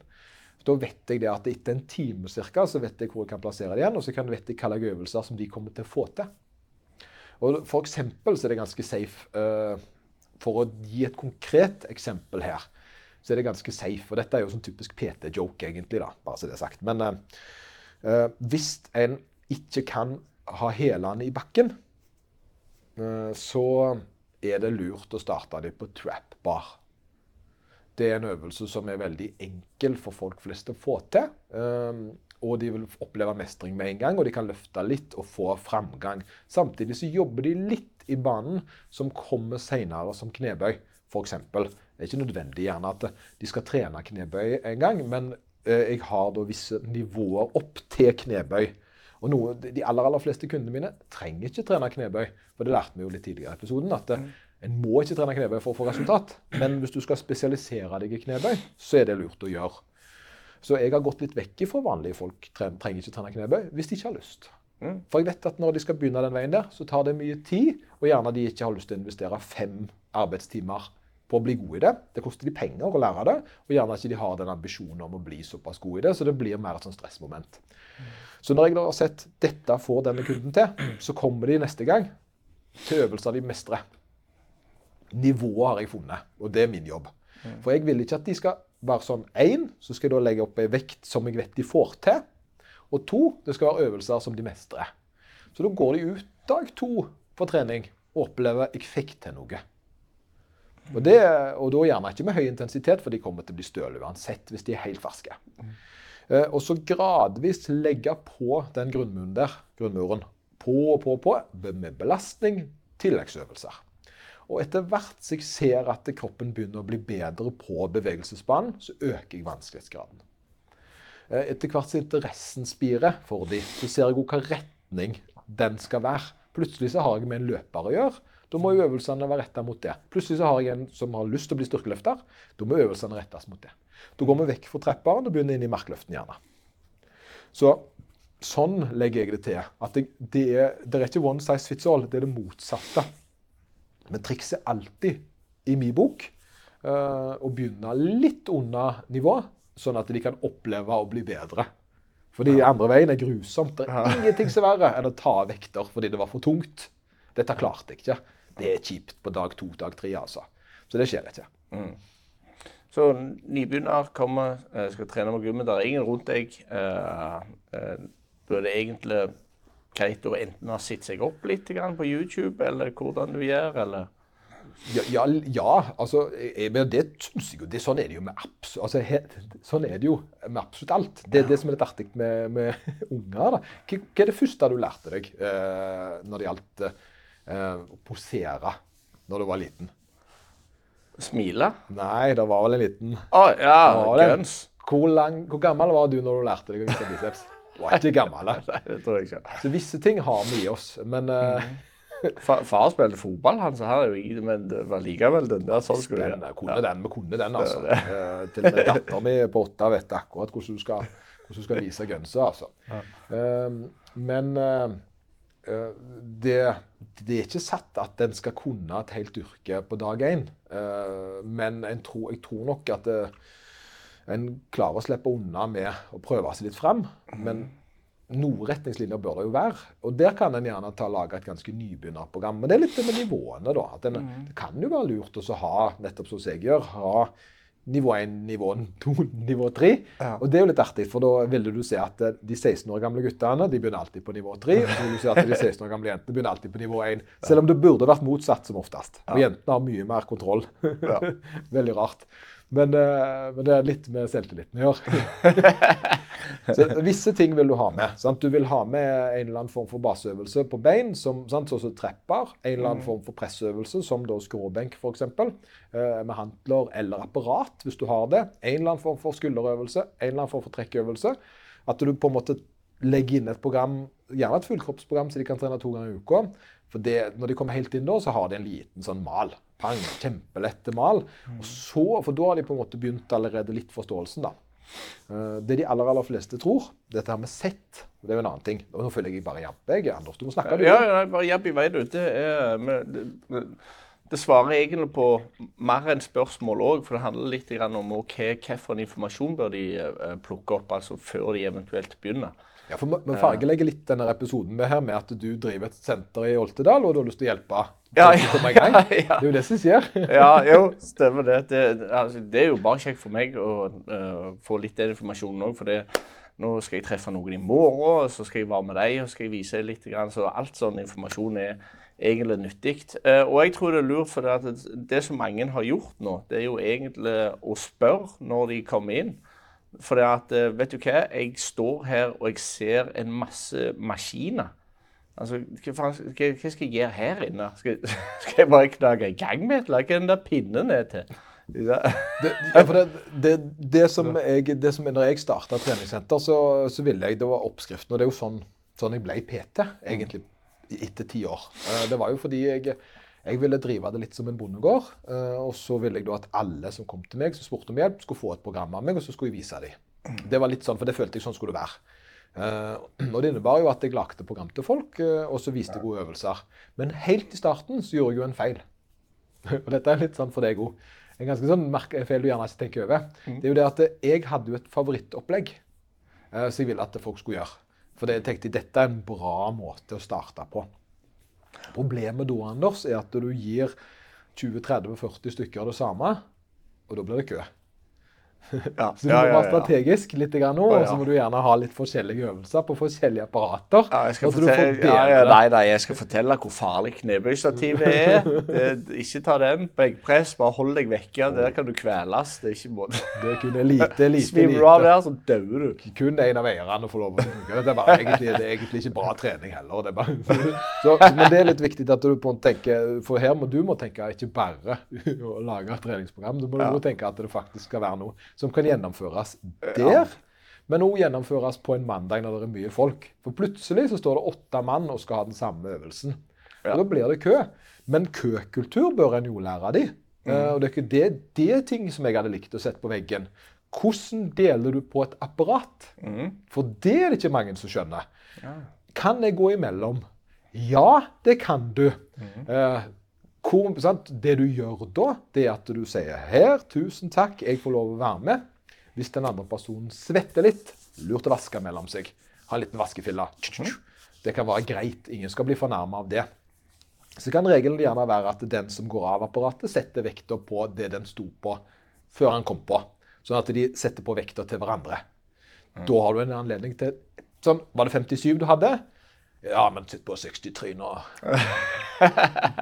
Da vet jeg det at etter en time cirka, så vet jeg hvor jeg kan plassere det igjen, og så kan vet jeg slags øvelser som de kommer til å få til. Og for eksempel så er det ganske safe uh, For å gi et konkret eksempel her, så er det ganske safe. Og dette er jo sånn typisk PT-joke, egentlig, da, bare så det er sagt. Men eh, hvis en ikke kan ha hælene i bakken, så er det lurt å starte dem på trap bar. Det er en øvelse som er veldig enkel for folk flest å få til. Um, og de vil oppleve mestring med en gang, og de kan løfte litt og få framgang. Samtidig så jobber de litt i banen som kommer senere som knebøy, f.eks. Det er ikke nødvendig gjerne at de skal trene knebøy en gang, men eh, jeg har da visse nivåer opp til knebøy. Og noe, De aller aller fleste kundene mine trenger ikke trene knebøy. For det lærte vi jo litt tidligere i episoden. at eh, En må ikke trene knebøy for å få resultat. Men hvis du skal spesialisere deg i knebøy, så er det lurt å gjøre. Så jeg har gått litt vekk fra vanlige folk trenger ikke trene knebøy hvis de ikke har lyst. For jeg vet at når de skal begynne den veien der, så tar det mye tid, og gjerne de ikke har lyst til å investere fem arbeidstimer på å bli god i det. Det koster de penger å lære det, og gjerne ikke de har den ambisjonen om å bli såpass god i det, så det blir mer et sånn stressmoment. Så når jeg da har sett dette får denne kunden til, så kommer de neste gang til øvelser de mestrer. Nivået har jeg funnet, og det er min jobb. For jeg vil ikke at de skal være sånn én, så skal jeg da legge opp ei vekt som jeg vet de får til. Og to, det skal være øvelser som de mestrer. Så da går de ut dag to på trening og opplever jeg fikk til noe. Og, det, og da gjerne ikke med høy intensitet, for de kommer til å bli støle uansett hvis de er helt ferske. Eh, og så gradvis legge på den grunnmuren der, grunnmuren, på og på og på, med belastning, tilleggsøvelser. Og etter hvert som jeg ser at kroppen begynner å bli bedre på bevegelsesbanen, så øker jeg vanskelighetsgraden. Eh, Etter hvert som interessen spirer for dem, så ser jeg også hva retning den skal være. Plutselig så har jeg med en løper å gjøre. Da må jo øvelsene være retta mot det. Plutselig så har jeg en som har lyst til å bli styrkeløfter. Da må øvelsene rettes mot det. Da går vi vekk fra trapperen og begynner inn i markløften gjerne. Så sånn legger jeg det til. At det, det, er, det er ikke one size fits all. Det er det motsatte. Men trikset er alltid, i min bok, eh, å begynne litt unna nivå, sånn at de kan oppleve å bli bedre. Fordi andre veien er grusomt. Det er ingenting som er verre enn å ta vekter fordi det var for tungt. Dette klarte jeg ikke. Det er kjipt på dag to, dag tre, altså. Så det skjer ikke. Så nybegynner kommer, eh, skal trene med gummi. Det er ingen rundt deg. eh, eh, Da er det egentlig greit å enten ha sett seg opp litt på YouTube, eller hvordan du gjør, eller Ja, ja, ja altså, jeg, det syns jeg jo det, Sånn er det jo med absolutt altså, he, Sånn er det jo med absolutt alt. Det er det som er litt artig med, med <laughs> unger. da. Hva, hva er det første du lærte deg uh, når det gjaldt eh, å posere når du var liten? smile. Nei, det var vel en liten oh, ja, guns. hvor, lang, hvor gammel var du når du lærte deg å vise biceps? Du var ikke gammel. <laughs> Nei, det tror jeg ikke. Så visse ting har vi i oss. Men eh, Fa- Far spilte fotball, han, så her er jo ikke men det var likevel den der sånn skulle den, kunne den, vi kunne den, altså. Uh, til og med dattera mi på åtte vet akkurat hvordan du skal, hvordan du skal vise gunsa, altså. Eh, men eh, eh, det, det er ikke satt at en skal kunne et helt yrke på dag én. Eh, men en tror, jeg tror nok at det, en klarer å slippe unna med å prøve seg litt fram. Men noen retningslinjer bør det jo være. Og der kan en gjerne ta lage et ganske nybegynnerprogram. Men det er litt det med nivåene, da. At en, Det kan jo være lurt å ha, nettopp som jeg gjør, ha nivå 1, nivå 2, <laughs> nivå 3. Og det er jo litt artig, for da ville du se at eh, de 16 år gamle guttene de begynner alltid på nivå 3. Og så vil du se at de 16 år gamle jentene begynner alltid på nivå 1. Selv om det burde vært motsatt som oftest. Og jentene har mye mer kontroll. <laughs> Veldig rart. Men, eh, men det er litt med selvtilliten å gjøre. <laughs> Så Visse ting vil du ha med. Sant? Du vil ha med en eller annen form for baseøvelse på bein, som, sant? sånn som trepper. En eller annen form for pressøvelse, som da skråbenk f.eks. Eh, med hantler eller apparat, hvis du har det. En eller annen form for skulderøvelse, en eller annen form for trekkøvelse. At du på en måte legger inn et program, gjerne et fullkroppsprogram, så de kan trene to ganger i uka. For det, når de kommer helt inn da, så har de en liten sånn mal. Pang, kjempelette mal. Og så, for da har de på en måte begynt allerede litt forståelsen, da. Eh, Det de aller aller fleste tror, dette her med sett, det er jo en annen ting. Nå føler jeg bare jabb. jeg. Anders, du må snakke. du. Ja, ja, bare jabb i vei, du. Det, er, men det, det svarer egentlig på mer enn spørsmål òg, for det handler litt om hva hvilken informasjon bør de eh, plukke opp altså før de eventuelt begynner. Ja, for Vi fargelegger litt denne episoden med her med at du driver et senter i Oltedal, og du har lyst til å hjelpe Ja, ja, ja. Det er jo det som skjer. Ja, jo, stemmer det. Det, altså, det er jo bare kjekt for meg å uh, få litt den informasjonen òg. For det, nå skal jeg treffe noen i morgen, og så skal jeg være med deg og skal jeg vise litt. Grann, så alt sånn informasjon er egentlig nyttig. Uh, og jeg tror det er lurt, for det, det som mange har gjort nå, det er jo egentlig å spørre når de kommer inn. For det at, eh, vet du hva, jeg står her og jeg ser en masse maskiner. Altså, hva, hva, skal jeg gjøre her inne? Skal, <laughs> skal jeg bare knage i gang med et eller annet? Den pinnen er til? Ja. Det, ja, det, det, det, som jeg, det som når jeg starta treningssenter, så, så ville jeg Det var oppskriften. Og det er jo sånn, sånn jeg ble PT, egentlig, etter ti år. Eh, Det var jo fordi jeg, jeg ville drive det litt som en bondegård. eh, Og så ville jeg da at alle som kom til meg, som spurte om hjelp, skulle få et program av meg, og så skulle jeg vise dem. Det var litt sånn, for det følte jeg sånn skulle det være. Eh, og Det innebar jo at jeg lagde program til folk, eh, og så viste jeg gode øvelser. Men helt i starten så gjorde jeg jo en feil. <laughs> Og dette er litt sånn for deg òg. En ganske sånn feil du gjerne ikke tenker over. Det er jo det at jeg hadde jo et favorittopplegg som jeg ville at folk skulle gjøre. For det jeg tenkte dette er en bra måte å starte på. Problemet da, Anders, er at du gir 20-30-40 stykker det samme, og da blir det kø. Ja, <laughs> Så du ja, må være strategisk litt grann nå, og så må du gjerne ha litt forskjellige øvelser på forskjellige apparater. Du fortelle, nei, nei, jeg skal fortelle hvor farlig knebøystativet er. Det, ikke ta den. Benkpress, bare hold deg vekke. Der kan du kveles. Det er ikke måte. Det er kun lite, lite, <laughs> Svimmer du av der, så dauer du. kun en av eierne får lov å bruke det. Det er, bare, egentlig, det er egentlig ikke bra trening heller. Det <laughs> så, men det er litt viktig at du på en tenker, for her må du må tenke ikke bare å lage et treningsprogram. Du må Ja. må tenke at det faktisk skal være noe som kan gjennomføres der. Men òg gjennomføres på en mandag når det er mye folk. For plutselig så står det åtte mann og skal ha den samme øvelsen. Ja. Da blir det kø. Men køkultur bør en jo lære de. Mm. og det, er det, det er ting som jeg hadde likt å sette på veggen. Hvordan deler du på et apparat? For det er det ikke mange som skjønner. Kan jeg gå imellom? Ja, det kan du. Eh, hvor? Det du gjør da, det er at du sier her, tusen takk, jeg får lov å være med. Hvis den andre personen svetter litt, lurt å vaske mellom seg. Ha en liten vaskefille. Det kan være greit. Ingen skal bli fornærma av det. så kan regelen gjerne være at den som går av apparatet, setter vekta på det den sto på før han kom på. Sånn at de setter på vekta til hverandre. Da har du en anledning til sånn, Var det 57 du hadde? Ja, men sitt på 63 nå.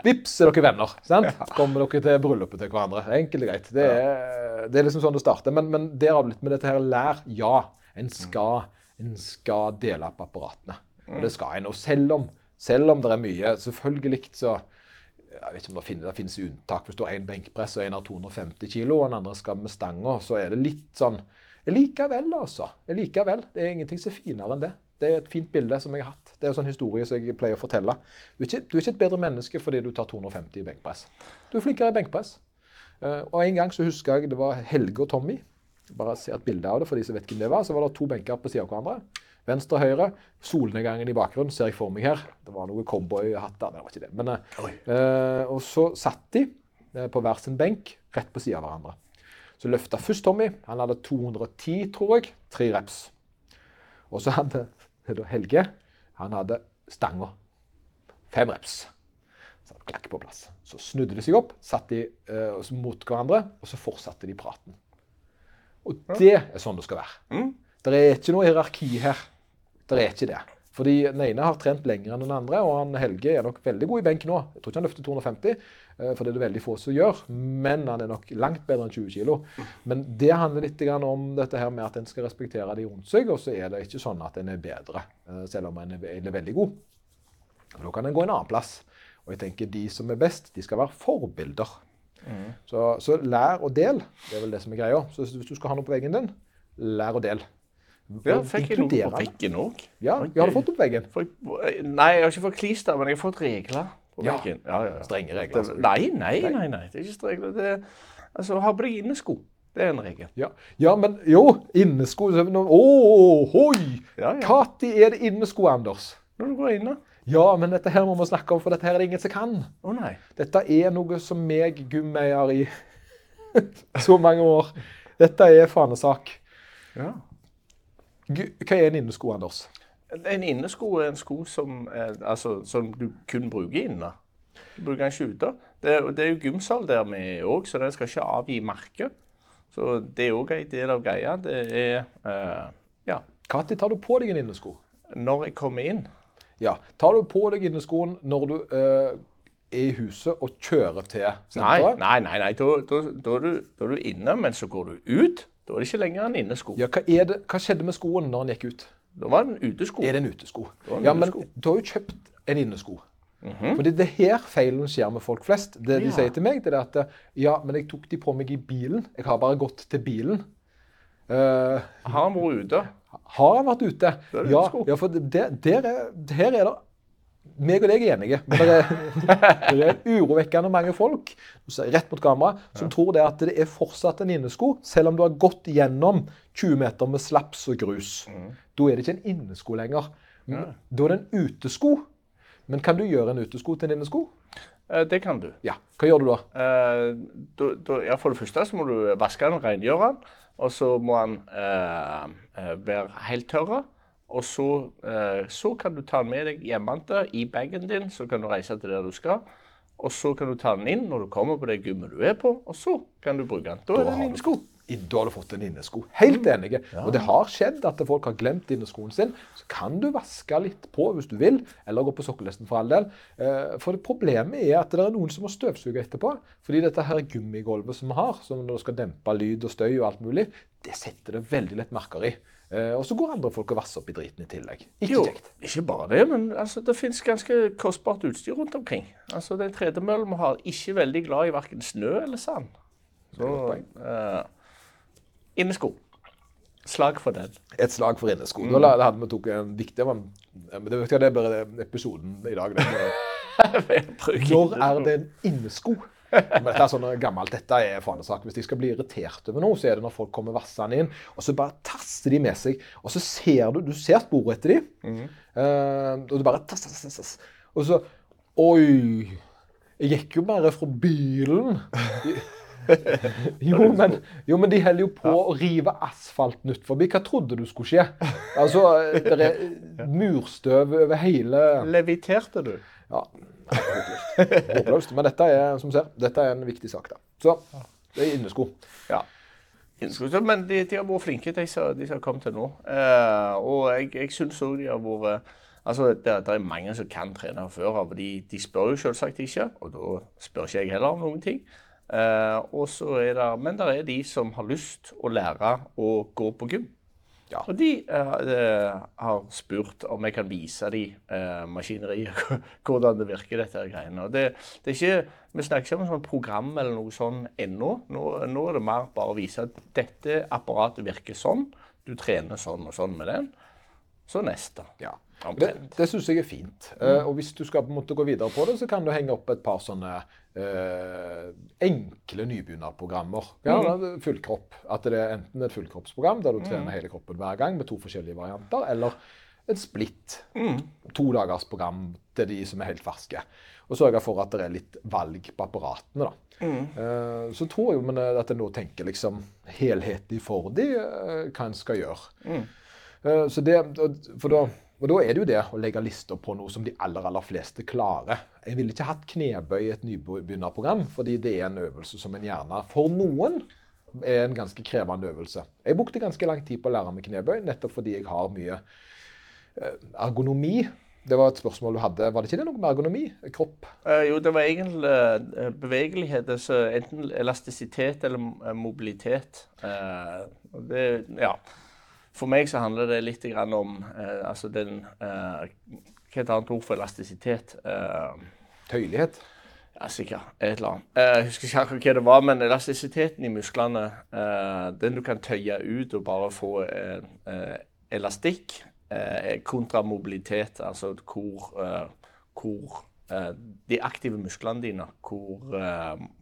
Vips, er dere venner. sant? Kommer dere til bryllupet til hverandre. Enkelt og greit. Det er, det er liksom sånn det starter. Men, men derav litt med dette her lær. Ja, en skal, en skal dele opp apparatene. Og det skal en. Og selv om, selv om det er mye Selvfølgelig så jeg vet ikke om det finnes, det finnes unntak. Hvis du har én benkpress og en har 250 kg, og den andre skal med stanga, så er det litt sånn Likevel, altså. Likevel. Det er ingenting som er finere enn det. Det er et fint bilde som jeg har hatt. Det er en sånn historie som jeg pleier å fortelle. Du er, ikke, du er ikke et bedre menneske fordi du tar 250 i benkpress. Du er flinkere i benkpress. Uh, og En gang så husker jeg det var Helge og Tommy. Bare se et bilde av det for de som vet hvem det var. Så var det to benker på siden av hverandre. Venstre og høyre. Solnedgangen i bakgrunnen ser jeg for meg her. Det var noen cowboyhatter. Det var ikke det. Men, uh, og så satt de uh, på hver sin benk rett på siden av hverandre. Så løfta først Tommy. Han hadde 210, tror jeg. Tre reps. Og så hadde Helge han hadde stanga. Fem reps. Så klakk på plass. Så snudde de seg opp, satt de uh, mot hverandre, og så fortsatte de praten. Og det er sånn det skal være. Mm. Det er ikke noe hierarki her. Det er ikke det. Fordi den ene har trent lenger enn den andre, og han Helge er nok veldig god i benk nå. Jeg tror ikke han løfter 250, eh, for det er det veldig få som gjør. Men han er nok langt bedre enn 20 kg. Men det handler litt om dette her med at en skal respektere de rundt seg, og så er det ikke sånn at en er bedre, eh, selv om en er veldig god. For Da kan en gå en annen plass. Og jeg tenker de som er best, de skal være forbilder. Mm. Så, så, lær og del. Det er vel det som er greia. Så hvis du skal ha noe på veggen din, lær og del. Ja, fikk jeg noe på veggen òg? Ja, okay. har du fått på veggen? Nei, jeg har ikke fått klister, men jeg har fått regler på ja. veggen. Ja, ja, Strenge regler? Altså. Nei, nei, nei, nei, det er ikke strenge regler. Er, altså, ha på deg innesko. Det er en regel. Ja, ja men jo, innesko Å, oh, hoi! Ja, ja. er det innesko, Anders? Når du går inne. Ja, men dette her må vi snakke om, for dette her er det ingen som kan. Å nei. Dette er noe som meg gummeier i <laughs> så mange år. Dette er fanesak. Ja. Hva er en innesko, Anders? En innesko er en sko som, altså, som du kun bruker inne. Du bruker den ikke ute. Det, det er jo gymsal der vi òg, så den skal ikke avgi merke. Så det er òg en del av greia. Det er eh, ja. Når tar du på deg en innesko? Når jeg kommer inn. Ja. Tar du på deg inneskoen når du eh, er i huset og kjører til senteret? Nei, nei, nei. nei. Da, da, da, er du, da, er du, inne, men så går du ut. Da er det ikke lenger en innesko. Ja, hva, det, hva, skjedde med skoen når den gikk ut? Da var det en utesko. Er det en utesko? En ja, utesko. men du har jo kjøpt en innesko. Mm -hmm. Fordi det er her feilen skjer med folk flest. Det de ja. sier til meg, det er at ja, men jeg tok de på meg i bilen. Jeg har bare gått til bilen. Uh, har han vært ute? Har han vært ute? Ja, ja, for det, der er, her er det meg og deg er enige, men det er, <laughs> det er urovekkende mange folk rett mot kamera, som ja. tror det at det er fortsatt en innesko, selv om du har gått gjennom 20 meter med slaps og grus. Mm. Da er det ikke en innesko lenger. Ja. Da er det en utesko. Men kan du gjøre en utesko til en innesko? Eh, det kan du. Ja. Hva gjør du da? Eh, da, da ja, for det første så må du vaske den, rengjøre den. Og så må den eh, eh være helt tørr. Og så, eh, så, kan du ta den med deg hjemmefra i bagen din, så kan du reise til der du skal. Og så kan du ta den inn når du kommer på det gymmet du er på, og så kan du bruke den. Da, er det en innesko. Da har du fått en innesko. Helt enig. Ja. Og det har skjedd at folk har glemt inneskoen sin. Så kan du vaske litt på hvis du vil, eller gå på sokkelesten for all del. For for problemet er at det er noen som må støvsuge etterpå. Fordi dette her gummigulvet som vi har, som skal dempe lyd og støy og alt mulig, det setter det veldig lett merker i. Eh, og så går andre folk og vasser opp i driten i tillegg. Ikke kjekt. Ikke bare det, men altså, det finnes ganske kostbart utstyr rundt omkring. Altså, Den tredemøllen vi har, ikke veldig glad i verken snø eller sand. Så Innesko. Slag for den. Et slag for innesko. Mm. Da hadde vi tok en viktig men det, det er bare episoden i dag. <laughs> Når er det en innesko? Men dette er sånn gammelt, dette er fanesak. Hvis de skal bli irritert over noe, så er det når folk kommer vassende inn, og så bare taster de med seg. Og så ser du du ser sporet etter dem, mm. uh, og du bare tass, tass, tass, tass. Og så Oi! Jeg gikk jo bare fra bilen. <laughs> <laughs> Jo men, jo, men de holder jo på å rive asfalten ut forbi. Hva trodde du skulle skje? Altså, det er <laughs> murstøv over hele Leviterte du? Ja, håpløst. Men dette er som ser, dette er en viktig sak. da. Så det er innesko. Ja. Men de, de, har vært flinke, de som, de som har kommet til nå. Eh, og jeg, jeg syns òg de har vært Altså, det, det, er mange som kan trene før av. De, de spør jo selvsagt ikke, og da spør ikke jeg heller om noen ting. Uh, og så er det, men det er de som har lyst å lære å gå på gym. Ja. Og de uh, har spurt om jeg kan vise dem uh, maskineriet, <laughs> hvordan det virker, dette greiene. Og det, det er ikke, Vi snakker ikke om et sånn program eller noe sånn ennå. Nå, nå, er det mer bare å vise at dette apparatet virker sånn. Du trener sånn og sånn med den. Så neste. Ja. Det, det syns jeg er fint. Mm. Uh, og hvis du skal på en måte gå videre på det, så kan du henge opp et par sånne uh, enkle nybegynnerprogrammer. Ja, mm. Fullkropp. At det er enten et fullkroppsprogram der du mm. trener hele kroppen hver gang med to forskjellige varianter, eller et splitt. Mm. To dagers program til de som er helt ferske. Og sørge for at det er litt valg på apparatene. da. Mm. Eh, så tror jeg at jeg nå tenker liksom helhetlig for de, hva en skal gjøre. Mm. så det, for da og Da er det jo det å legge lister på noe som de aller aller fleste klarer. Jeg ville ikke hatt knebøy i et nybegynnerprogram, fordi det er en øvelse som en gjerne for noen er en ganske krevende øvelse. Jeg brukte ganske lang tid på å lære meg knebøy, nettopp fordi jeg har mye eh, ergonomi. Det var et spørsmål du hadde. Var det ikke det noe med ergonomi? Kropp? Uh, jo, det var egentlig uh, bevegelighet. Altså enten elastisitet eller mobilitet. Uh, det, ja. For meg så handler det litt om eh, altså den eh, Hva er et annet ord for elastisitet? Eh, Tøyelighet? Ja, sikkert. Et eller annet. Eh, jeg husker ikke hva det var, men elastisiteten i musklene, eh, den du kan tøye ut og bare få eh, elastikk, kontra mobilitet, altså hvor, hvor de aktive musklene dine, hvor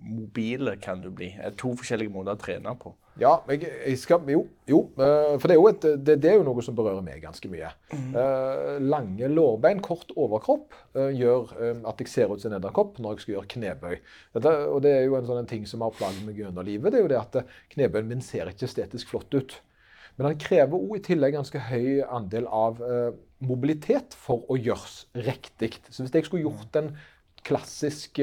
mobile kan du bli. Det er to forskjellige måter å trene på. Ja, jeg, jeg skal, jo, jo. Eh, for det er jo, et, det, det er jo, noe som berører meg ganske mye. Mm. Uh, lange lårbein, kort overkropp, uh, gjør uh, at jeg ser ut som en edderkopp når jeg skal gjøre knebøy. Dette, og det er jo en sånn ting som har plaget meg gjennom livet. Det er jo det at knebøyen min ser ikke estetisk flott ut. Men han krever òg i tillegg ganske høy andel av mobilitet for å gjøres riktig. Så hvis jeg skulle gjort en klassisk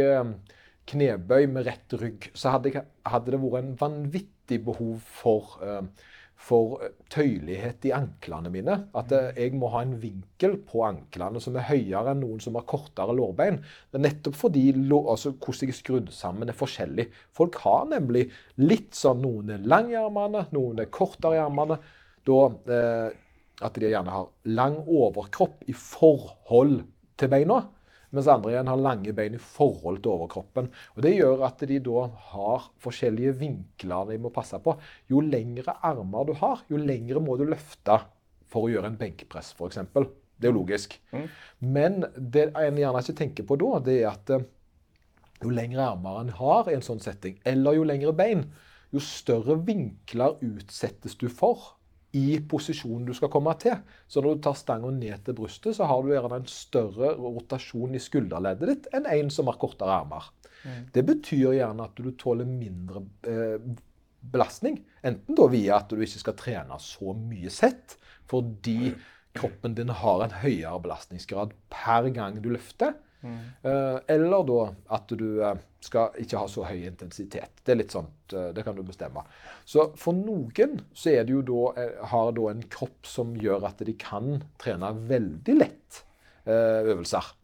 knebøy med rett rygg, så hadde, jeg, hadde det vært en vanvittig behov for, eh, for tøyelighet i anklene mine. At eh, jeg må ha en vinkel på anklene som er høyere enn noen som har kortere lårbein. Nettopp fordi altså, hvordan jeg er skrudd sammen, er forskjellig. Folk har nemlig litt sånn Noen er lang noen er kortere i armene. Da, eh, at de gjerne har lang overkropp i forhold til beina. Mens andre igjen har lange bein i forhold til overkroppen. Og Det gjør at de da har forskjellige vinkler de må passe på. Jo lengre armer du har, jo lengre må du løfte for å gjøre en benkpress, f.eks. Det er jo logisk. Mm. Men det en gjerne ikke tenker på da, det er at eh, jo lengre armer en har i en sånn setting, eller jo lengre bein, jo større vinkler utsettes du for i posisjonen du skal komme til. Så når du tar stanga ned til brystet, så har du gjerne en større rotasjon i skulderleddet ditt enn en som har kortere armer. Mm. Det betyr gjerne at du tåler mindre eh, belastning. Enten da via at du ikke skal trene så mye sett, fordi kroppen din har en høyere belastningsgrad per gang du løfter. Eh, eller da at du eh, skal ikke ha så høy intensitet. Det er litt sånt, eh, det kan du bestemme. Så for noen så er det jo da, har da en kropp som gjør at de kan trene veldig lett øvelser.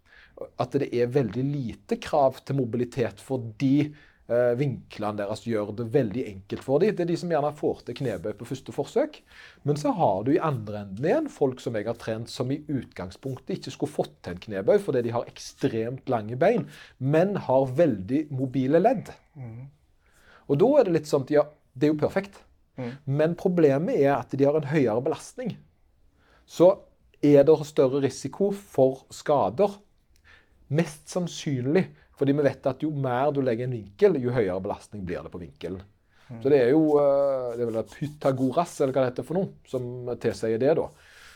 At det er veldig lite krav til mobilitet fordi vinklene deres gjør det veldig enkelt for dem. Det er de som gjerne får til knebøy på første forsøk. Men så har du i andre enden igjen folk som jeg har trent som i utgangspunktet ikke skulle fått til en knebøy fordi de har ekstremt lange bein, men har veldig mobile ledd. Mm. Og da er det litt sånn at ja, det er jo perfekt. Mm. Men problemet er at de har en høyere belastning. Så er det større risiko for skader. Mest sannsynlig fordi vi vet at jo mer du legger en vinkel, jo høyere belastning blir det på vinkelen. Mm. Så det er jo eh, det er vel Pythagoras, eller hva det heter for noe, som tilsier det, da.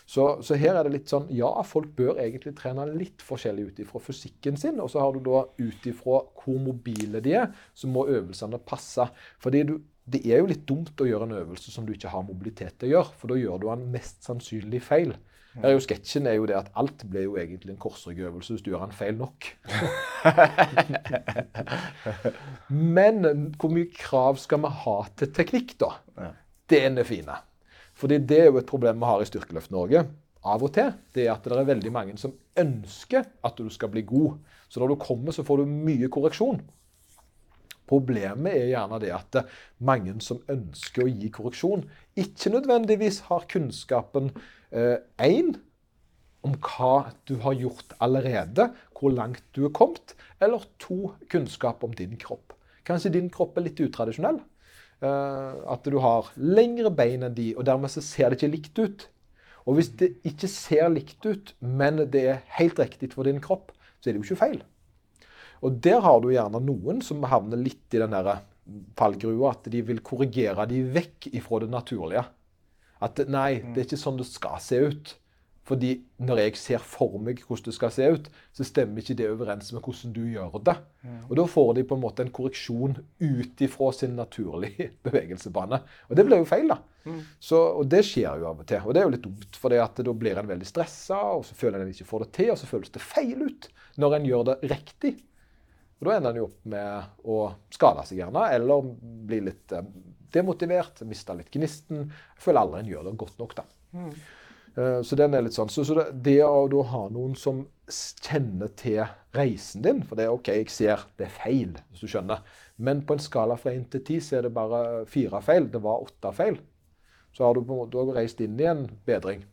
Så, så, her er det litt sånn Ja, folk bør egentlig trene litt forskjellig ut ifra fysikken sin. Og så har du da ut ifra hvor mobile de er, så må øvelsene passe. Fordi du, det er jo litt dumt å gjøre en øvelse som du ikke har mobilitet til å gjøre. For da gjør du den mest sannsynlig feil. Her er jo Sketsjen er jo det at alt blir jo egentlig en korsryggøvelse hvis du gjør den feil nok. <laughs> Men hvor mye krav skal vi ha til teknikk, da? Ja. Den er fine. Fordi det er jo et problem vi har i Styrkeløft Norge av og til. Det er at det er veldig mange som ønsker at du skal bli god. Så når du kommer, så får du mye korreksjon. Problemet er gjerne det at mange som ønsker å gi korreksjon, ikke nødvendigvis har kunnskapen én eh, om hva du har gjort allerede, hvor langt du er kommet, eller to kunnskap om din kropp. Kanskje din kropp er litt utradisjonell. Eh, at du har lengre bein enn de, og dermed så ser det ikke likt ut. Og hvis det ikke ser likt ut, men det er helt riktig for din kropp, så er det jo ikke feil. Og der har du gjerne noen som havner litt i den fallgrua at de vil korrigere de vekk ifra det naturlige. At nei, det er ikke sånn det skal se ut. Fordi når jeg ser for meg hvordan det skal se ut, så stemmer ikke det overens med hvordan du gjør det. Og da får de på en måte en korreksjon ut ifra sin naturlige <laughs> bevegelsebane. Og det blir jo feil, da. Så, og det skjer jo av og til. Og det er jo litt dumt, for da blir en veldig stressa, og så føler en ikke får det til, og så føles det feil ut når en gjør det riktig. Og Da ender en jo opp med å skade seg gjerne, eller bli litt eh, demotivert, mista litt gnisten. Jeg føler aldri en gjør det godt nok, da. Mm. Eh, så den er litt sånn. Så, så det, det, å ha noen som kjenner til reisen din For det er OK, jeg ser det er feil, hvis du skjønner. Men på en skala fra 1 til 10 så er det bare fire feil. Det var åtte feil. Så har du på en måte reist inn i en bedring.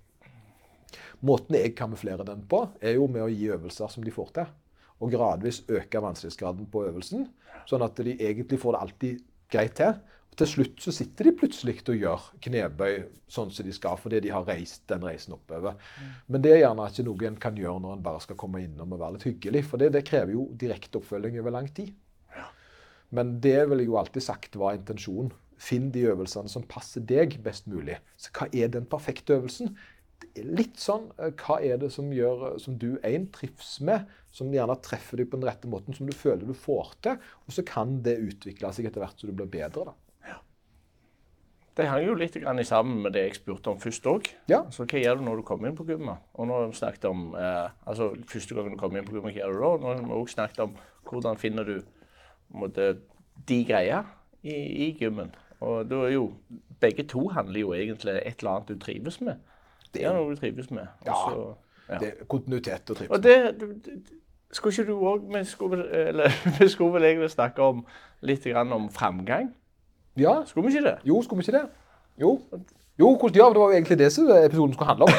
Måten jeg kamuflerer den på, er jo med å gi øvelser som de får til. Og gradvis øke vanskelighetsgraden på øvelsen, sånn at de egentlig får det alltid greit til. Til slutt så sitter de plutselig og gjør knebøy sånn som de skal, fordi de har reist den reisen oppover. Mm. Men det er gjerne ikke noe en kan gjøre når en bare skal komme innom og være litt hyggelig. For det, det krever jo direkte oppfølging over lang tid. Ja. Men det vil jeg jo alltid sagt var intensjonen. Finn de øvelsene som passer deg best mulig. Så hva er den perfekte øvelsen? Litt sånn eh, Hva er det som gjør som du en trives med, som gjerne treffer deg på den rette måten, som du føler du får til? Og så kan det utvikle seg etter hvert så du blir bedre. da. Det hang jo litt sammen med det jeg spurte om først òg. Ja. Så hva gjør du når du kommer inn på gymmet? Og har vi snakket om eh, altså, første gangen du kommer inn på gymmet, hva gjør du da? Nå har vi også snakket om hvordan finner du måtte, de greia i, i gymmen. Og da er jo Begge to handler jo egentlig et eller annet du trives med. Det er noe du trives med. Også, ja. ja. Det er kontinuitet og trives og det, det, Skulle ikke du òg vi, vi skulle vel <laughs> egentlig snakke om litt om framgang? Ja. Skulle vi ikke det? Jo, skulle vi ikke det? Jo. Jo, hvordan, ja, det var jo egentlig det som episoden skulle handle om.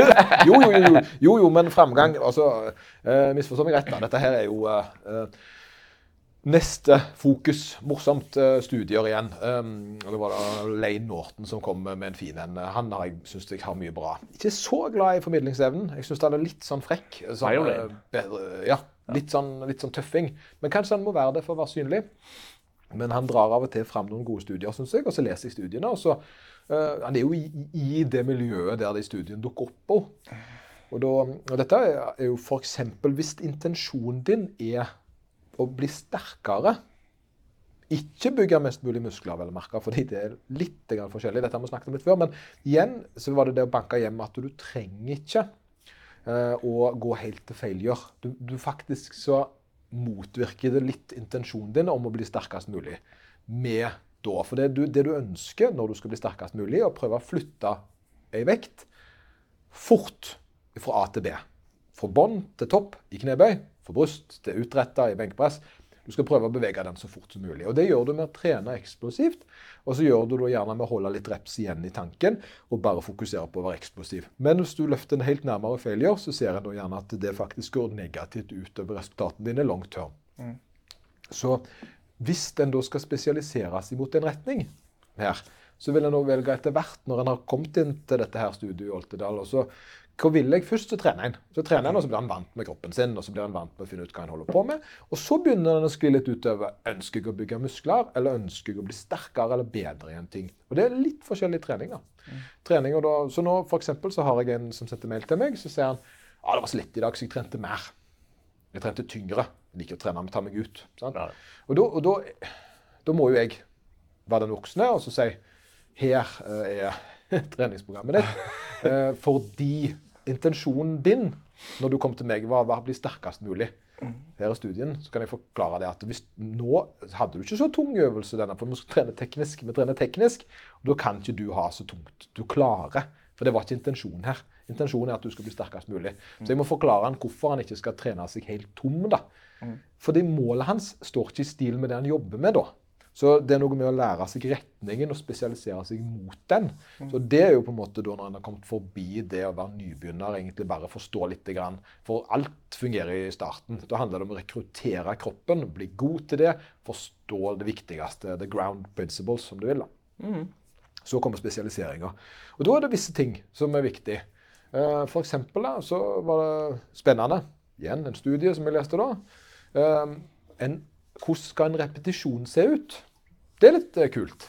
<laughs> jo, jo, jo, jo, jo, men framgang altså, uh, Misforstå meg rett. da. Dette her er jo uh, neste fokus. Morsomt uh, studier igjen. Um, det var da Lane Norton som kom med en fin en. Han har jeg syns jeg har mye bra. Ikke så glad i formidlingsevnen. Jeg syns han er litt sånn frekk. Sånn, bedre, ja, litt sånn, litt sånn tøffing. Men kanskje han må være det for å være synlig. Men han drar av og til fram noen gode studier, syns jeg, og så leser jeg studiene. og så, uh, Han er jo i, i, det miljøet der de studiene dukker opp på. Og, da, og dette er jo f.eks. hvis intensjonen din er å bli sterkere ikke bygge mest mulig muskler, vel merke, fordi det er litt forskjellig. Dette har vi snakket om litt før. Men igjen så var det det å banke hjem at du trenger ikke uh, å gå helt til feilgjør. Du, du faktisk så motvirker det litt intensjonen din om å bli sterkest mulig. Med da, For det du, det du ønsker når du skal bli sterkest mulig, er å prøve å flytte ei vekt fort fra A til B. Fra bånn til topp i knebøy, fra bryst til utretta i benkpress. Du skal prøve å bevege den så fort som mulig. Og Det gjør du med å trene eksplosivt. Og så gjør du det gjerne med å holde litt reps igjen i tanken og bare fokusere på å være eksplosiv. Men hvis du løfter den helt nærmere failure, så ser en gjerne at det faktisk går negativt utover resultatene dine long term. Mm. Så hvis en da skal spesialiseres imot en retning her, så vil en òg velge etter hvert, når en har kommet inn til dette her studiet i Oltedal, og så Hva vil jeg først? Så trener en. Så trener en, og så blir han vant med kroppen sin, og så blir han vant med å finne ut hva han holder på med. Og så begynner han å skli litt utover ønsker jeg å bygge muskler, eller ønsker jeg å bli sterkere eller bedre i en ting. Og det er litt forskjellig trening, da. treninger. treninger da, så nå for eksempel, så har jeg en som sendte mail til meg, så sier han ja, det var så lett i dag, så jeg trente mer. Jeg trente tyngre. Jeg liker å trene, men ta meg ut. Sant? Ja. Og, da, og da, da må jo jeg være den voksne og så si her eh, er <laughs> treningsprogrammet ditt. <laughs> Eh, fordi intensjonen din når du kom til meg, var å bli sterkest mulig. Her i studien, så kan jeg forklare det at hvis, Nå hadde du ikke så tung øvelse, denne, for vi skal trene teknisk. Vi trener teknisk, og da kan ikke du ha så tungt. Du klarer. For det var ikke intensjonen her. Intensjonen er at du skal bli sterkest mulig. Så jeg må forklare han hvorfor han ikke skal trene seg helt tom. da. Fordi målet hans står ikke i stil med det han jobber med da. Så det er noe med å lære seg retningen og spesialisere seg mot den. Så det er jo på en måte da når en har kommet forbi det å være nybegynner, egentlig bare forstå litt. Grann. For alt fungerer i starten. Da handler det om å rekruttere kroppen, bli god til det, forstå det viktigste, the ground principles, som du vil. da. Så kommer spesialiseringa. Og da er det visse ting som er viktig. Eh, For eksempel da, så var det spennende. Igjen en studie som jeg leste da. Eh, En, hvordan skal en repetisjon se ut? Det er litt eh, kult.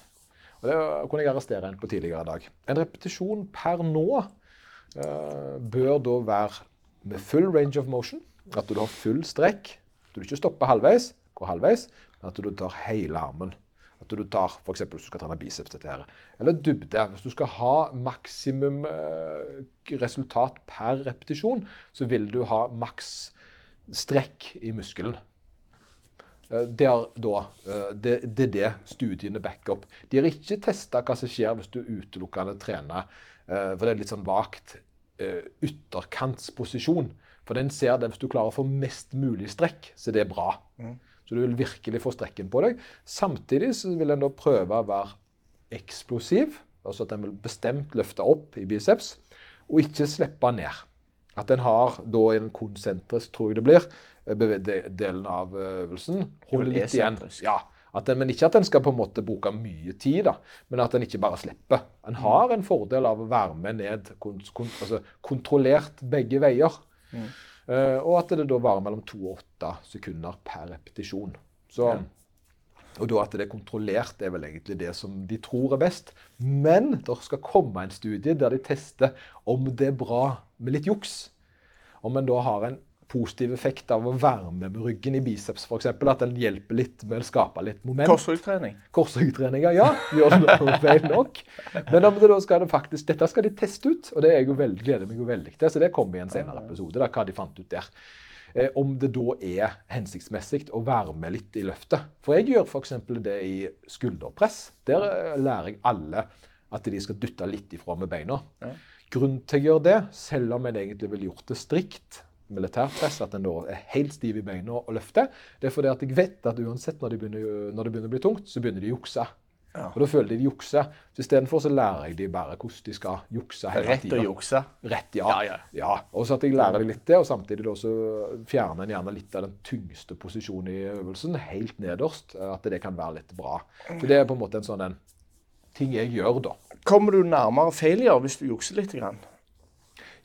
Og det kunne jeg arrestere en på tidligere i dag. En repetisjon per nå uh, bør da være med full range of motion. At du har full strekk. At du ikke stopper halvveis, går halvveis, men at du tar hele armen. At du tar f.eks. hvis du skal trene biceps. dette her. Eller dybde. Hvis du skal ha maksimum eh, resultat per repetisjon, så vil du ha maks strekk i muskelen. Eh, Det er, da, eh, det, det det studiene backer opp. De har ikke testa hva som skjer hvis du utelukkende trener eh, For det er litt sånn vagt eh, ytterkantsposisjon. For den ser det hvis du klarer å få mest mulig strekk, så det er bra. Så du vil virkelig få strekken på deg. Samtidig så vil en da prøve å være eksplosiv, altså at en vil bestemt løfte opp i biceps, og ikke slippe ned. At en har da i den konsentrisk, tror jeg det blir, eh, delen av øvelsen, Holde litt igjen. Ja, at en, men ikke at en skal på en måte bruke mye tid, da, men at en ikke bare slipper. En har en fordel av å være med ned, kont kont altså kontrollert begge veier. Eh, og at det da varer mellom to og åtte sekunder per repetisjon. Så, Og da at det er kontrollert, er vel egentlig det som de tror er best. Men det skal komme en studie der de tester om det er bra med litt juks. Om en da har en positiv effekt av å være med med ryggen i biceps, f.eks. At den hjelper litt med å skape litt moment. Korsryggtrening. Korsryggtreninger, ja. Gjør det feil nok. Men om det skal det faktisk, dette skal de teste ut, og det er jeg jo veldig, gleder meg jo veldig til. Så det kommer i en senere episode, da, hva de fant ut der. Eh, om det da er hensiktsmessig å være med litt i løftet. For jeg gjør f.eks. det i skulderpress. Der eh, lærer jeg alle at de skal dytte litt ifra med beina. Grunnen til å gjøre det, selv om en egentlig ville gjort det strikt, militærpress, at en da er helt stiv i beina og løfter, det er fordi at jeg vet at uansett når, de begynner, når det begynner å bli tungt, så begynner de å jukse. Og da føler de de jukser. Så istedenfor så lærer jeg de bare hvordan de skal jukse Rett å jukse. Rett, ja. Ja, ja. ja. Og så at jeg lærer de litt det, og samtidig da så fjerner en gjerne litt av den tyngste posisjonen i øvelsen, helt nederst. At det kan være litt bra. For det er på en måte en sånn en ting jeg gjør, da. Kommer du nærmere failure hvis du jukser litt? Grann?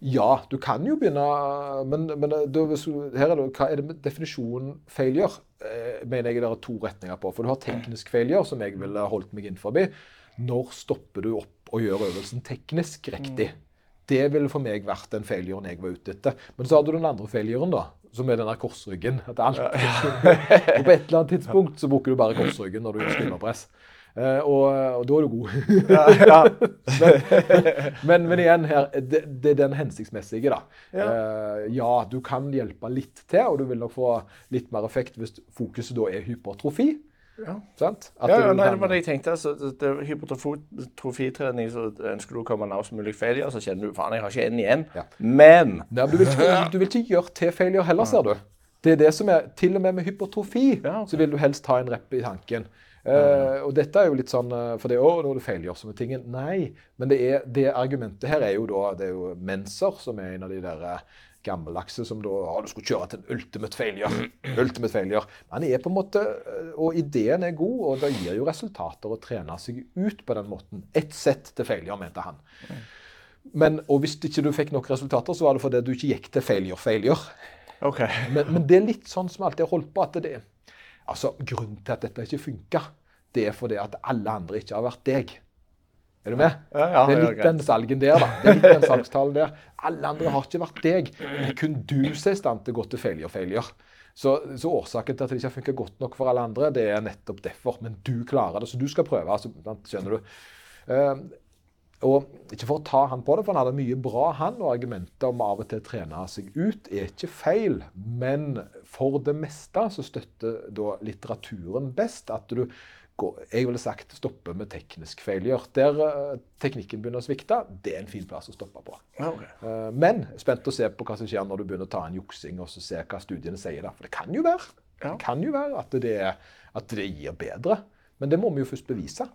Ja, du kan jo begynne Men, men hvis du- her er det, hva er det med definisjonen failure? Eh, mener jeg det er to retninger på. For du har teknisk failure, som jeg ville holdt meg innenfor. Når stopper du opp og gjør øvelsen teknisk riktig? Det ville for meg vært den failuren jeg var ute etter. Men så har du den andre failuren, da. Som er den der korsryggen. At alt, <laughs> og på et eller annet tidspunkt så bruker du bare korsryggen når du gjør skulderpress. Eh, og, og da er du god. <laughs> men, men igjen her, det, det er den hensiktsmessige, da. Ja. Eh, ja, du kan hjelpe litt til, og du vil nok få litt mer effekt hvis fokuset da er hypertrofi. Ja. Ja, ja, nei, det var det jeg tenkte. Altså, er Hypertrofitrening, så ønsker du å komme nærmest mulig failure, så kjenner du faen, jeg har ikke en igjen. Ja. Men Nei, du, vil ikke, du vil ikke gjøre til failure heller, ser du. Det er det som er, Til og med med hypertrofi Ja, så vil du helst ta en rep i tanken. Eh, og dette er jo litt sånn eh, For det er å, du er det failure som er tingen. Nei. Men det, er, det argumentet her er jo da Det er jo Menser som er en av de der eh, gammeldagse som da å, du skulle kjøre til en ultimate failure. <clears throat> ultimate failure. Men han er på en måte Og ideen er god, og det gir jo resultater å trene seg ut på den måten. Ett sett til failure, mente han. Men, og hvis ikke du fikk nok resultater, så var det fordi du ikke gikk til failure, failure. Okay. Men, men det er litt sånn som alltid har holdt på. at det er, altså Grunnen til at dette ikke funka, det er fordi at alle andre ikke har vært deg. Er du med? Ja, ja, det er litt den salgen der, da. Det er litt den salgstalen der. Alle andre har ikke vært deg. Det er kun du som er i stand til å gå til failure, failure. Så, så årsaken til at det ikke har funka godt nok for alle andre, det er nettopp derfor. Men du klarer det, så du skal prøve. Altså, skjønner du? Eh, og ikke for å ta han på det, for han hadde mye bra, han, og argumentet om av og til trene seg ut er ikke feil. Men for det meste så støtter da litteraturen best at du går, jeg ville sagt stoppe med teknisk failure. Der eh, teknikken begynner å svikte, det er en fin plass å stoppe på. Okay. Eh, men spent å se på hva som skjer når du begynner å ta en juksing, og så se hva studiene sier der. For det kan jo være, Ja. det kan jo være at, det, at det gir bedre. Men det må vi jo først bevise.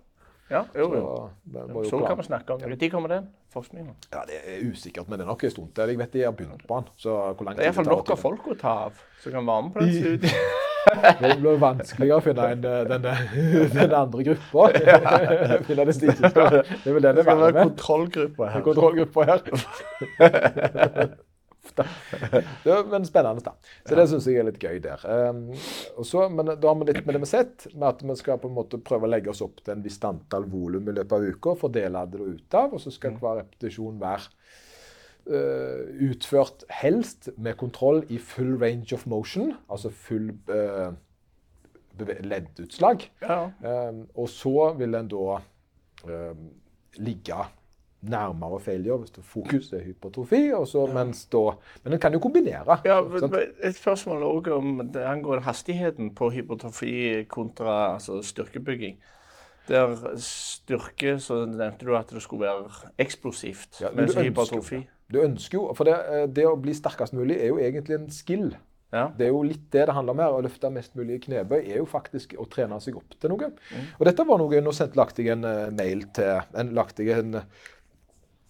Ja, jo, jo. det Så klare- kan vi snakke om det. Når kommer den forskningen? Ja, Det er usikkert, men det er nok en stund til. Jeg vet de har begynt på den. Så hvor lang Det er tid iallfall tar nok av folk å ta av som kan være med på den studien. <laughs> Det blir vanskeligere å finne en, eh, den, <laughs> den andre gruppa. <laughs> finne det. Det er vel den Det det er med. Kontrollgruppa her. Kontrollgruppa her. <laughs> Det er, men spennende, da. Så det syns jeg er litt gøy der. Um, så, men da har vi litt med det vi har sett, med at vi skal på en måte prøve å legge oss opp til en visst antall volum i løpet av uka, fordele det ut av, og så skal hver repetisjon være uh, utført helst med kontroll i full range of motion, altså full uh, leddutslag. Ja. Um, og så vil en da um, ligge nærmere failure hvis fokus er hypertrofi. Og så, mens da, men en kan jo kombinere. Ja, men Et spørsmål også om det angår hastigheten på hypertrofi kontra altså styrkebygging. Der styrke så nevnte du at det skulle være eksplosivt, Ja, men mens hypertrofi. Du ønsker jo, for det, eh, det å bli sterkest mulig er jo egentlig en skill. ja. Det er jo litt det det handler om her. Å løfte mest mulig knebøy er jo faktisk å trene seg opp til noe. Og dette var noe Nå sendte lagde jeg en eh, mail til en, lagt jeg en,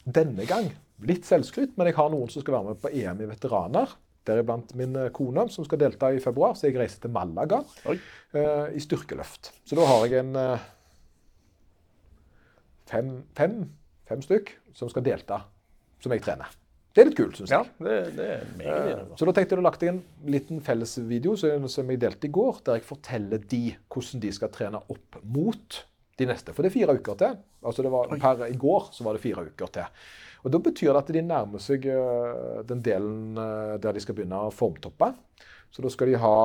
Denne gang litt selvskryt, men jeg har noen som skal være med på EM i veteraner. Deriblant min eh, kone, som skal delta i februar. Så jeg reiser til Malaga eh, i styrkeløft. Så da har jeg en uh, fem, fem, fem stykk som skal delta, som jeg trener. Det er litt kult, syns jeg. ja, det, det er meget uh, Så da tenkte jeg å lage en liten fellesvideo som jeg delte i går, der jeg forteller de hvordan de skal trene opp mot de neste. For det er fire uker til. Altså det var, per i går så var det fire uker til. Og Da betyr det at de nærmer seg øh, den delen øh, der de skal begynne å formtoppe. Så da skal de ha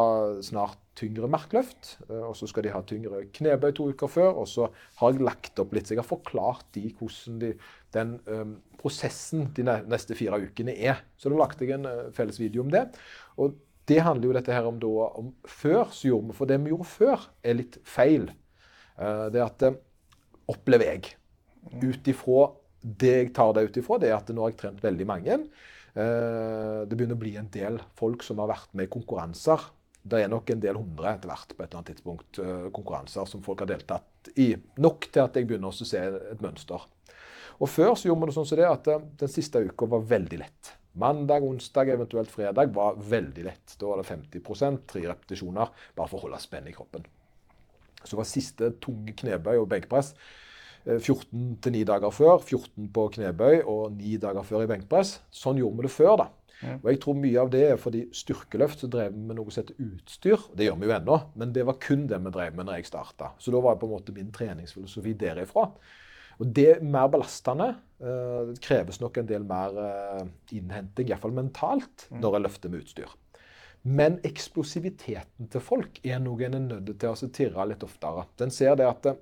snart tyngre markløft, øh, og så skal de ha tyngre knebøy to uker før. Og så har jeg lagt opp litt, så jeg har forklart de hvordan de, den um, prosessen de neste fire ukene er. Så da lagde jeg en felles video om det. Og det handler jo dette her om, da, om før så gjorde vi, for det vi gjorde før, er litt feil. Eh, det at eh, opplever jeg, ut ifra det jeg tar det ut ifra, det er at nå har jeg trent veldig mange. Eh, Det begynner å bli en del folk som har vært med i konkurranser. Det er nok en del hundre etter hvert på et eller annet tidspunkt konkurranser som folk har deltatt i. Nok til at jeg begynner å se et mønster. Og Før så gjorde vi det sånn som det at den siste uka var veldig lett. Mandag, onsdag, eventuelt fredag var veldig lett. Da var det 50 tre repetisjoner, bare for å holde spenn i kroppen. Så var siste tunge knebøy og benkpress eh, 14 til 9 dager før. 14 på knebøy og 9 dager før i benkpress. Sånn gjorde vi det før. da. Og jeg tror mye av det er fordi styrkeløft så drev vi med noe som heter utstyr. Det gjør vi jo ennå, men det var kun det vi drev med når jeg starta. Så da var det på en måte min treningsfilosofi derifra. Og det er mer belastende. eh, Det kreves nok en del mer eh, innhenting, iallfall mentalt, når jeg løfter med utstyr. Men eksplosiviteten til folk er noe en er nødt til å tirre litt oftere. Den ser det at eh,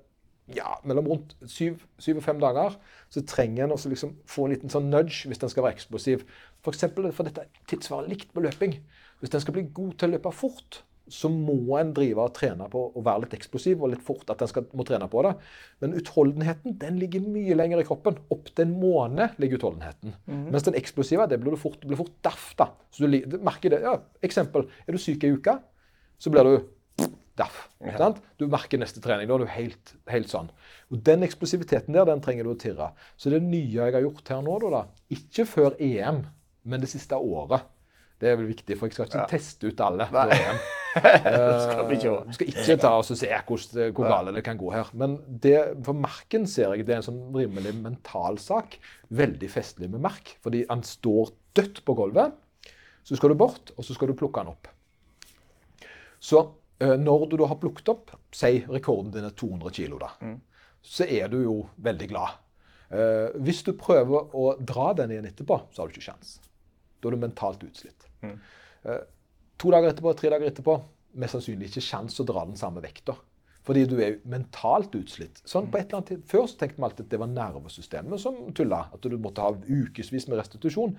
ja, mellom rundt syv, syv og fem dager så trenger en også liksom få en liten sånn nudge hvis den skal være eksplosiv. For eksempel, for dette tilsvarer likt med løping. Hvis den skal bli god til å løpe fort, så må en drive og trene på å være litt eksplosiv og litt fort. at en skal, må trene på det. Men utholdenheten den ligger mye lenger i kroppen. Opp til en måned ligger utholdenheten. Mens den eksplosive det blir du fort, blir fort daff. da. Så du, du merker det. Ja, eksempel. Er du syk ei uke, så blir du daff. Ja. Du merker neste trening. Da er du helt, helt sånn. Og Den eksplosiviteten der, den trenger du å tirre. Så det nye jeg har gjort her nå, da, da ikke før EM, men det siste året Det er vel viktig, for jeg skal ikke teste ut alle. Nei. EM. <laughs> Skal vi ikke Eh, skal ikke ta og se hvordan, hvor galt det kan gå her. Men det, for Marken ser jeg det er en sånn rimelig mental sak. Veldig festlig med Mark, fordi han står dødt på gulvet. Så skal du bort, og så skal du plukke han opp. Så eh, når du da har plukket opp, si rekorden din er 200 kilo, da, så er du jo veldig glad. Uh, hvis du prøver å dra den igjen etterpå, så har du ikke sjans. Da er du mentalt utslitt. Eh, to dager etterpå, tre dager etterpå, mest sannsynlig ikke sjans å dra den samme vekta. Fordi du er mentalt utslitt. Sånn på et eller annet tid. Før så tenkte vi alltid at det var nervesystemet som tulla. At du måtte ha ukevis med restitusjon.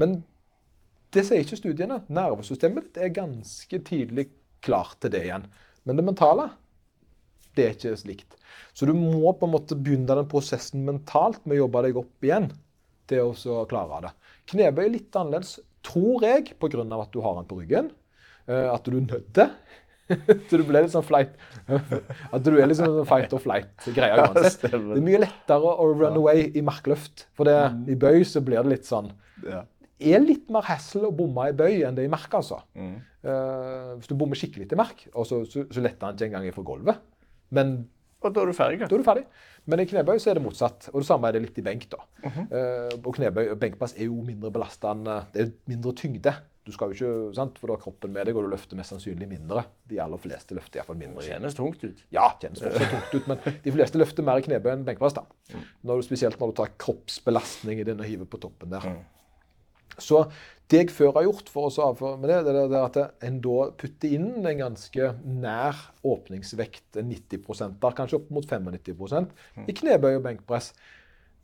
Men det sier ikke studiene. Nervesystemet ditt er ganske tidlig klart til det igjen. Men det mentale, det er ikke slikt. Så du må på en måte begynne den prosessen mentalt med å jobbe deg opp igjen til å klare det. Knebøy er litt annerledes, tror jeg, pga. at du har den på ryggen. Eh, At du nødde. <laughs> Så du ble litt sånn flight <laughs> At du er litt sånn fight or flight-greia uansett. Det er mye lettere å run away i markløft. For det, i bøy så blir det litt sånn Ja. Det er litt mer hassle å bomme i bøy enn det i mark, altså. Eh, hvis du bommer skikkelig til mark, og så, så, så letter han ikke engang fra gulvet. Men Og da er du ferdig. da er du ferdig. Men i knebøy så er det motsatt. Og det samme er det litt i benk. da. Eh, og knebøy og benkpass er jo mindre belastende. Det er mindre tyngde. Du skal jo ikke, sant? For du har kroppen med deg, og du løfter mest sannsynlig mindre. De aller fleste løfter iallfall mindre. Det kjennes tungt ut. Ja, kjennes også tungt ut, men de fleste løfter mer i knebøy enn benkpass. da. Når du, spesielt når du tar kroppsbelastningen din og hiver på toppen der. Så det jeg før har gjort for å avføre med det, det er at en da putter inn en ganske nær åpningsvekt, 90 der, kanskje opp mot 95 i knebøy og benkpress,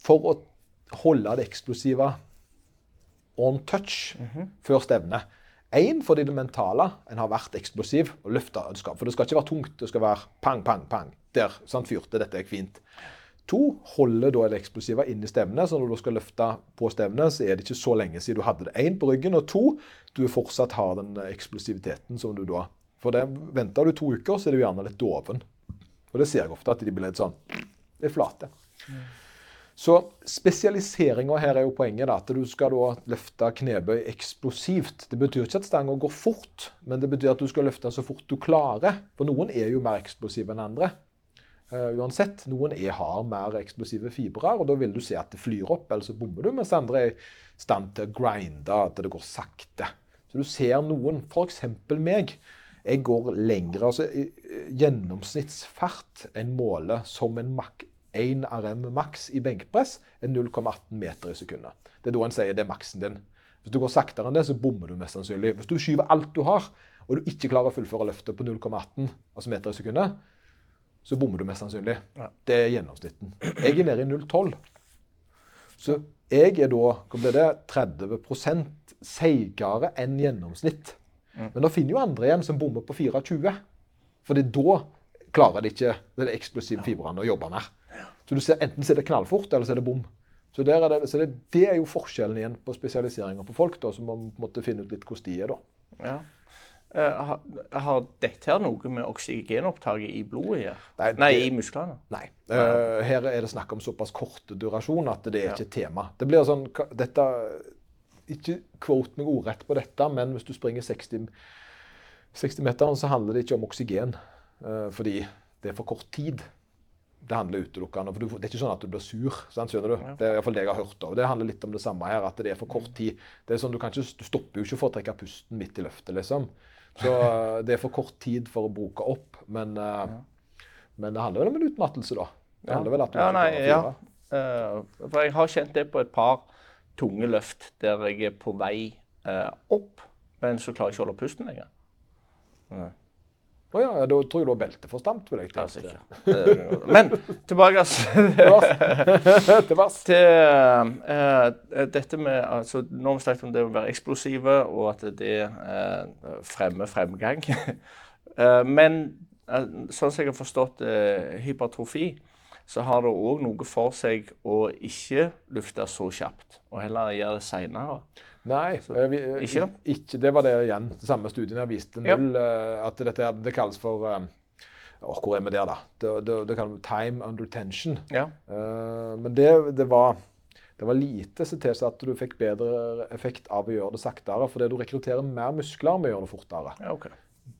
for å holde det eksplosive on touch før stevnet. Én fordi det mentale. En har vært eksplosiv og løfta. For det skal ikke være tungt. Det skal være pang, pang, pang. Der. Sant, fyrte. Dette er fint. To, holde da det eksplosive inn i stevnet. Så når du skal løfte på stevnet, så er det ikke så lenge siden du hadde det. Én på ryggen, og to, du fortsatt har den eksplosiviteten som du da For det, venter du to uker, så er du gjerne litt doven. Og det ser jeg ofte, at de blir litt sånn er flate. Så spesialiseringa her er jo poenget, da, at du skal løfte knebøy eksplosivt. Det betyr ikke at stanga går fort, men det betyr at du skal løfte så fort du klarer. For noen er jo mer eksplosive enn andre. Eh, uansett. Noen er, har mer eksplosive fibre, og da vil du se at det flyr opp, eller så bommer du, mens andre er i stand til å grinde, at det går sakte. Så du ser noen, f.eks. meg. Jeg går lengre. altså Gjennomsnittsfart en måler som en mak 1 RM maks i benkpress er 0,18 meter i sekundet. Det er da en sier det er maksen din. Hvis du går saktere enn det, så bommer du mest sannsynlig. Hvis du skyver alt du har, og du ikke klarer å fullføre løftet på 0,18 altså meter i sekundet, så bommer du mest sannsynlig. Det er gjennomsnitten. Jeg er nede i 0,12. Så jeg er da hva blir det, 30% seigere enn gjennomsnitt. Men da finner jo andre igjen som bommer på 24. Fordi da klarer de ikke den eksplosive fibrene å jobbe mer. Så du ser, Enten så er det knallfort, eller så er det bom. Så, der er det, så det, det er jo forskjellen igjen på spesialiseringa på folk, da, så man måtte finne ut litt hvordan de er. da. Ja. Eh, har, dette noe med oksygenopptaket i blodet å gjøre? Nei, Nei, i musklene? Nei. Uh, her er det snakk om såpass kort durasjon at det er ikke et tema. Det blir sånn dette, Ikke quote meg ordrett på dette, men hvis du springer 60, 60 meter, så handler det ikke om oksygen. Uh, fordi det er for kort tid. Det handler utelukkende for du, Det er ikke sånn at du blir sur. Sant, skjønner du? Det er iallfall det jeg har hørt. Og det handler litt om det samme her, at det er for kort tid. Det er sånn, Du, ikke, du stopper jo ikke for å trekke pusten midt i løftet, liksom. Så eh, det er for kort tid for å bruke opp. Men, eh, men det handler vel om en utmattelse, da. Det handler vel at du ja, nei, ja. Eh, for jeg har kjent det på et par tunge løft der jeg er på vei uh, opp, men så klarer jeg ikke å holde pusten lenger. Å ja, da tror jeg du har belteforstand, vil jeg tenke. Eh, Men tilbake altså, <laughs> <laughs> Til vers. til uh, dette med altså, Nå har vi snakket om det å være eksplosive, og at det uh, fremmer fremgang. uh, <laughs> men eh, sånn som jeg har forstått hypertrofi, så har det òg noe for seg å ikke lufte så kjapt, og heller gjøre det seinere. Nei, eh, vi, eh, Ikke? ikke? Det var det igjen. Det samme studien her viste Ja. null. eh, At dette det kalles for eh, Hvor er vi der, da? Det, det, det kalles time under tension. Ja. Uh, men det, det, var, det var lite som tilsa at du fikk bedre effekt av å gjøre det saktere. Fordi du rekrutterer mer muskler med å gjøre det fortere. ja, okay.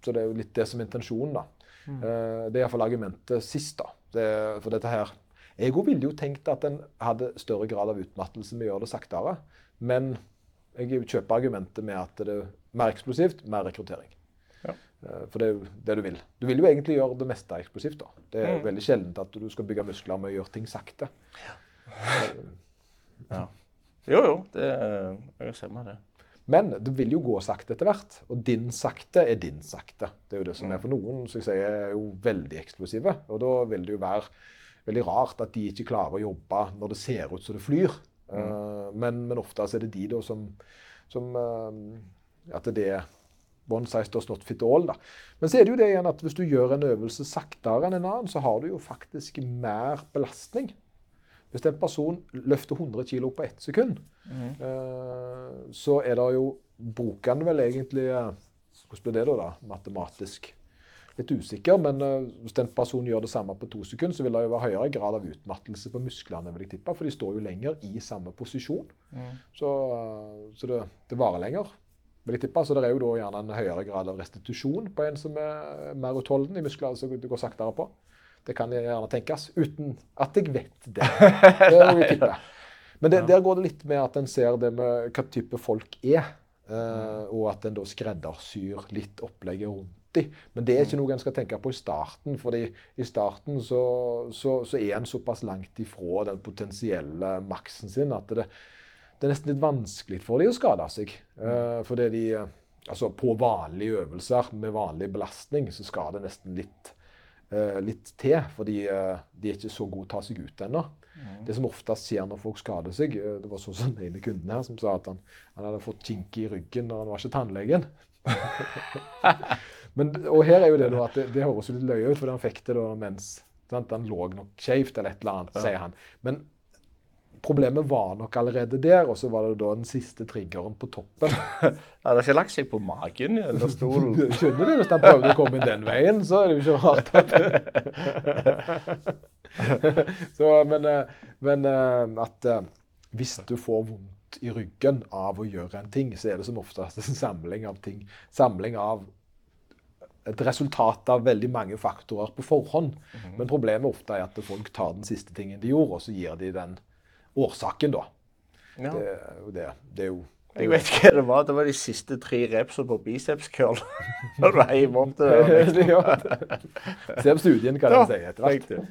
Så det er jo litt det som er intensjonen, da. Eh, det er iallfall argumentet sist, da. Det, for dette her Ego ville jo tenkt at en hadde større grad av utmattelse med å gjøre det saktere. Men jeg kjøper argumentet med at det er mer eksplosivt, mer rekruttering. Ja. Eh, For det er jo det du vil. Du vil jo egentlig gjøre det meste eksplosivt. da. Det er Mm. veldig sjeldent at du skal bygge muskler med å gjøre ting sakte. Ja. Jo, jo. Det, jeg ser med det. Men det vil jo gå sakte etter hvert. Og din sakte er din sakte. Det er jo det som er for noen som jeg sier, er jo veldig eksplosive. Og da vil det jo være veldig rart at de ikke klarer å jobbe når det ser ut som det flyr. Eh, men, men ofte er det de da som, som uh, At det er one size does not fit all. da. Men så er det jo det igjen at hvis du gjør en øvelse saktere enn en annen, så har du jo faktisk mer belastning. Hvis en person løfter 100 kg på ett sekund, eh, så er det jo Bruker han vel egentlig Hvordan blir det da, da? Matematisk? Litt usikker, men eh, hvis den personen gjør det samme på to sekunder, så vil det jo være høyere grad av utmattelse på musklene, vil jeg tippe, for de står jo lenger i samme posisjon. Så, eh, så det, det varer lenger, vil jeg tippe. Så det er jo da gjerne en høyere grad av restitusjon på en som er mer utholden i muskler, så det går saktere på. Det kan gjerne tenkes, uten at jeg vet det. <laughs> Det vil jeg tippe. Men det, der går det litt med at en ser det med hva type folk er. eh, og at en da skreddersyr litt opplegget rundt dem. Men det er ikke noe en skal tenke på i starten. fordi i starten så, så, så er en såpass langt ifra den potensielle maksen sin at det, det er nesten litt vanskelig for dem å skade seg. Uh, fordi de eh, Altså på vanlige øvelser med vanlig belastning så skal det nesten litt uh, litt til, fordi uh, de er ikke så gode til å ta seg ut ennå. Det som oftest skjer når folk skader seg Det var sånn som den ene kunden her som sa at han, han hadde fått kink i ryggen når han var ikke tannlegen. <laughs> Men, og her er jo det da at det, det høres litt løye ut, for han fikk det da mens sant, han lå nok skjevt eller et eller annet, sier han. Men problemet var nok allerede der, og så var det da den siste triggeren på toppen. <laughs> Han har ikke lagt seg på magen eller stolen. <laughs> Skjønner du, hvis han prøvde å komme inn den veien, så er det jo ikke rart at <laughs> så, Men, eh, men eh, at eh, hvis du får vondt i ryggen av å gjøre en ting, så er det som oftest en samling av ting. Samling av et resultat av veldig mange faktorer på forhånd. Men problemet ofte er at folk tar den siste tingen de gjorde, og så gir de den årsaken, da. Ja. Det, det, det er jo Jeg vet ikke hva det var. Det var de siste tre repsene på biceps curl. Når du heiv det der. det gjør. Se på studien, kan Ja, sier si etter hvert.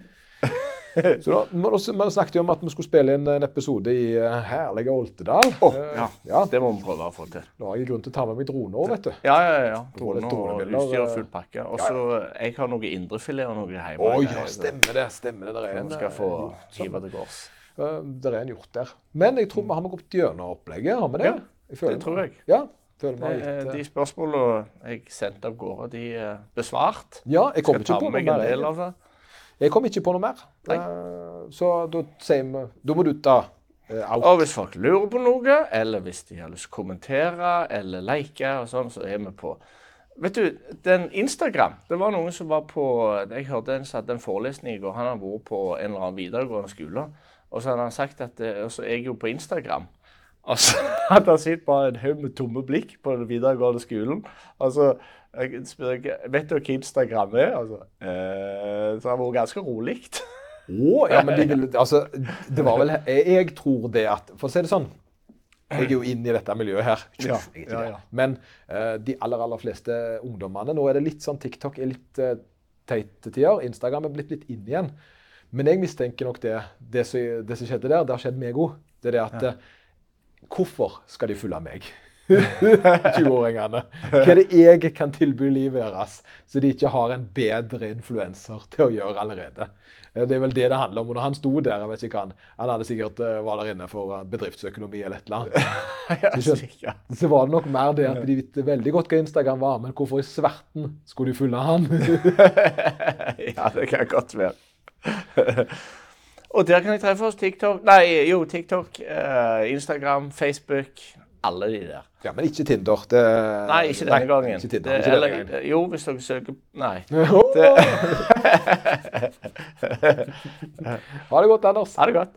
<laughs> Så da, vi snakket jo om at vi skulle spille inn en episode i eh, herlige Oltedal. Oh, Eh, ja. ja. Det må vi prøve å få til. Nå har jeg grunn til å ta med meg drone òg, vet du. Ja, ja, ja. Drone og utstyr og eh, full pakke. Og så jeg har noe indrefilet og noe hjemme. Oh, ja, stemmer det. stemmer det. Der er en, skal få eh, hive til gårds. Det er en hjort der. Men jeg tror vi har gått gjennom opplegget. Har vi det? Ja, det tror jeg. Ja, Eh, eh, De spørsmålene jeg sendte av gårde, de er besvart. ja, jeg kommer ikke på noe mer. Jeg. kom ikke på noe mer. Eh, Så da sier vi Da må du ta uh, out. Og hvis folk lurer på noe, eller hvis de har lyst til å kommentere eller like, og sånn, så er vi på. Vet du, den Instagram Det var noen som var på Jeg hørte en som hadde en forelesning i går. Han har vært på en eller annen videregående skole. Og så hadde han sagt at eh, Og så er jeg jo på Instagram. Og så <laughs> hadde han sett bare en haug med tomme blikk på den videregående skolen. Altså, jeg spør, Vet du hva Instagram er? Altså, eh, så det har vært ganske rolig. Å, ja, men de ville <laughs> Altså, det var vel Jeg, tror det at For å si det sånn Jeg er jo inne i dette miljøet her. Ja, ja, ja. Men uh, de aller, aller fleste ungdommene Nå er det litt sånn TikTok er litt uh, teite tider. Instagram er blitt litt inn igjen. Men jeg mistenker nok det. Det som, det som skjedde der, det har skjedd meg òg. Det er det at uh, Hvorfor skal de følge meg? <laughs> 20-åringene. <laughs> Hva er det jeg kan tilby livet deres, så de ikke har en bedre influenser til å gjøre allerede? Eh, Det er vel det det handler om. Og når han sto der, jeg vet ikke han, han hadde sikkert eh, var der inne for eh, bedriftsøkonomi eller et eller annet. <laughs> Så Så var det nok mer det at de visste veldig godt hva Instagram var, men hvorfor i sverten skulle de følge han? ja, det kan godt være. Og der kan jeg treffe oss. TikTok Nei, jo, TikTok, Instagram, Facebook. Alle de der. ja, men ikke Tinder. Det, Nei, ikke denne gangen. Ikke Tinder, Det- ikke eller, gangen. jo, hvis dere søker Nei. <laughs> Ha det godt, Anders. Ha det godt.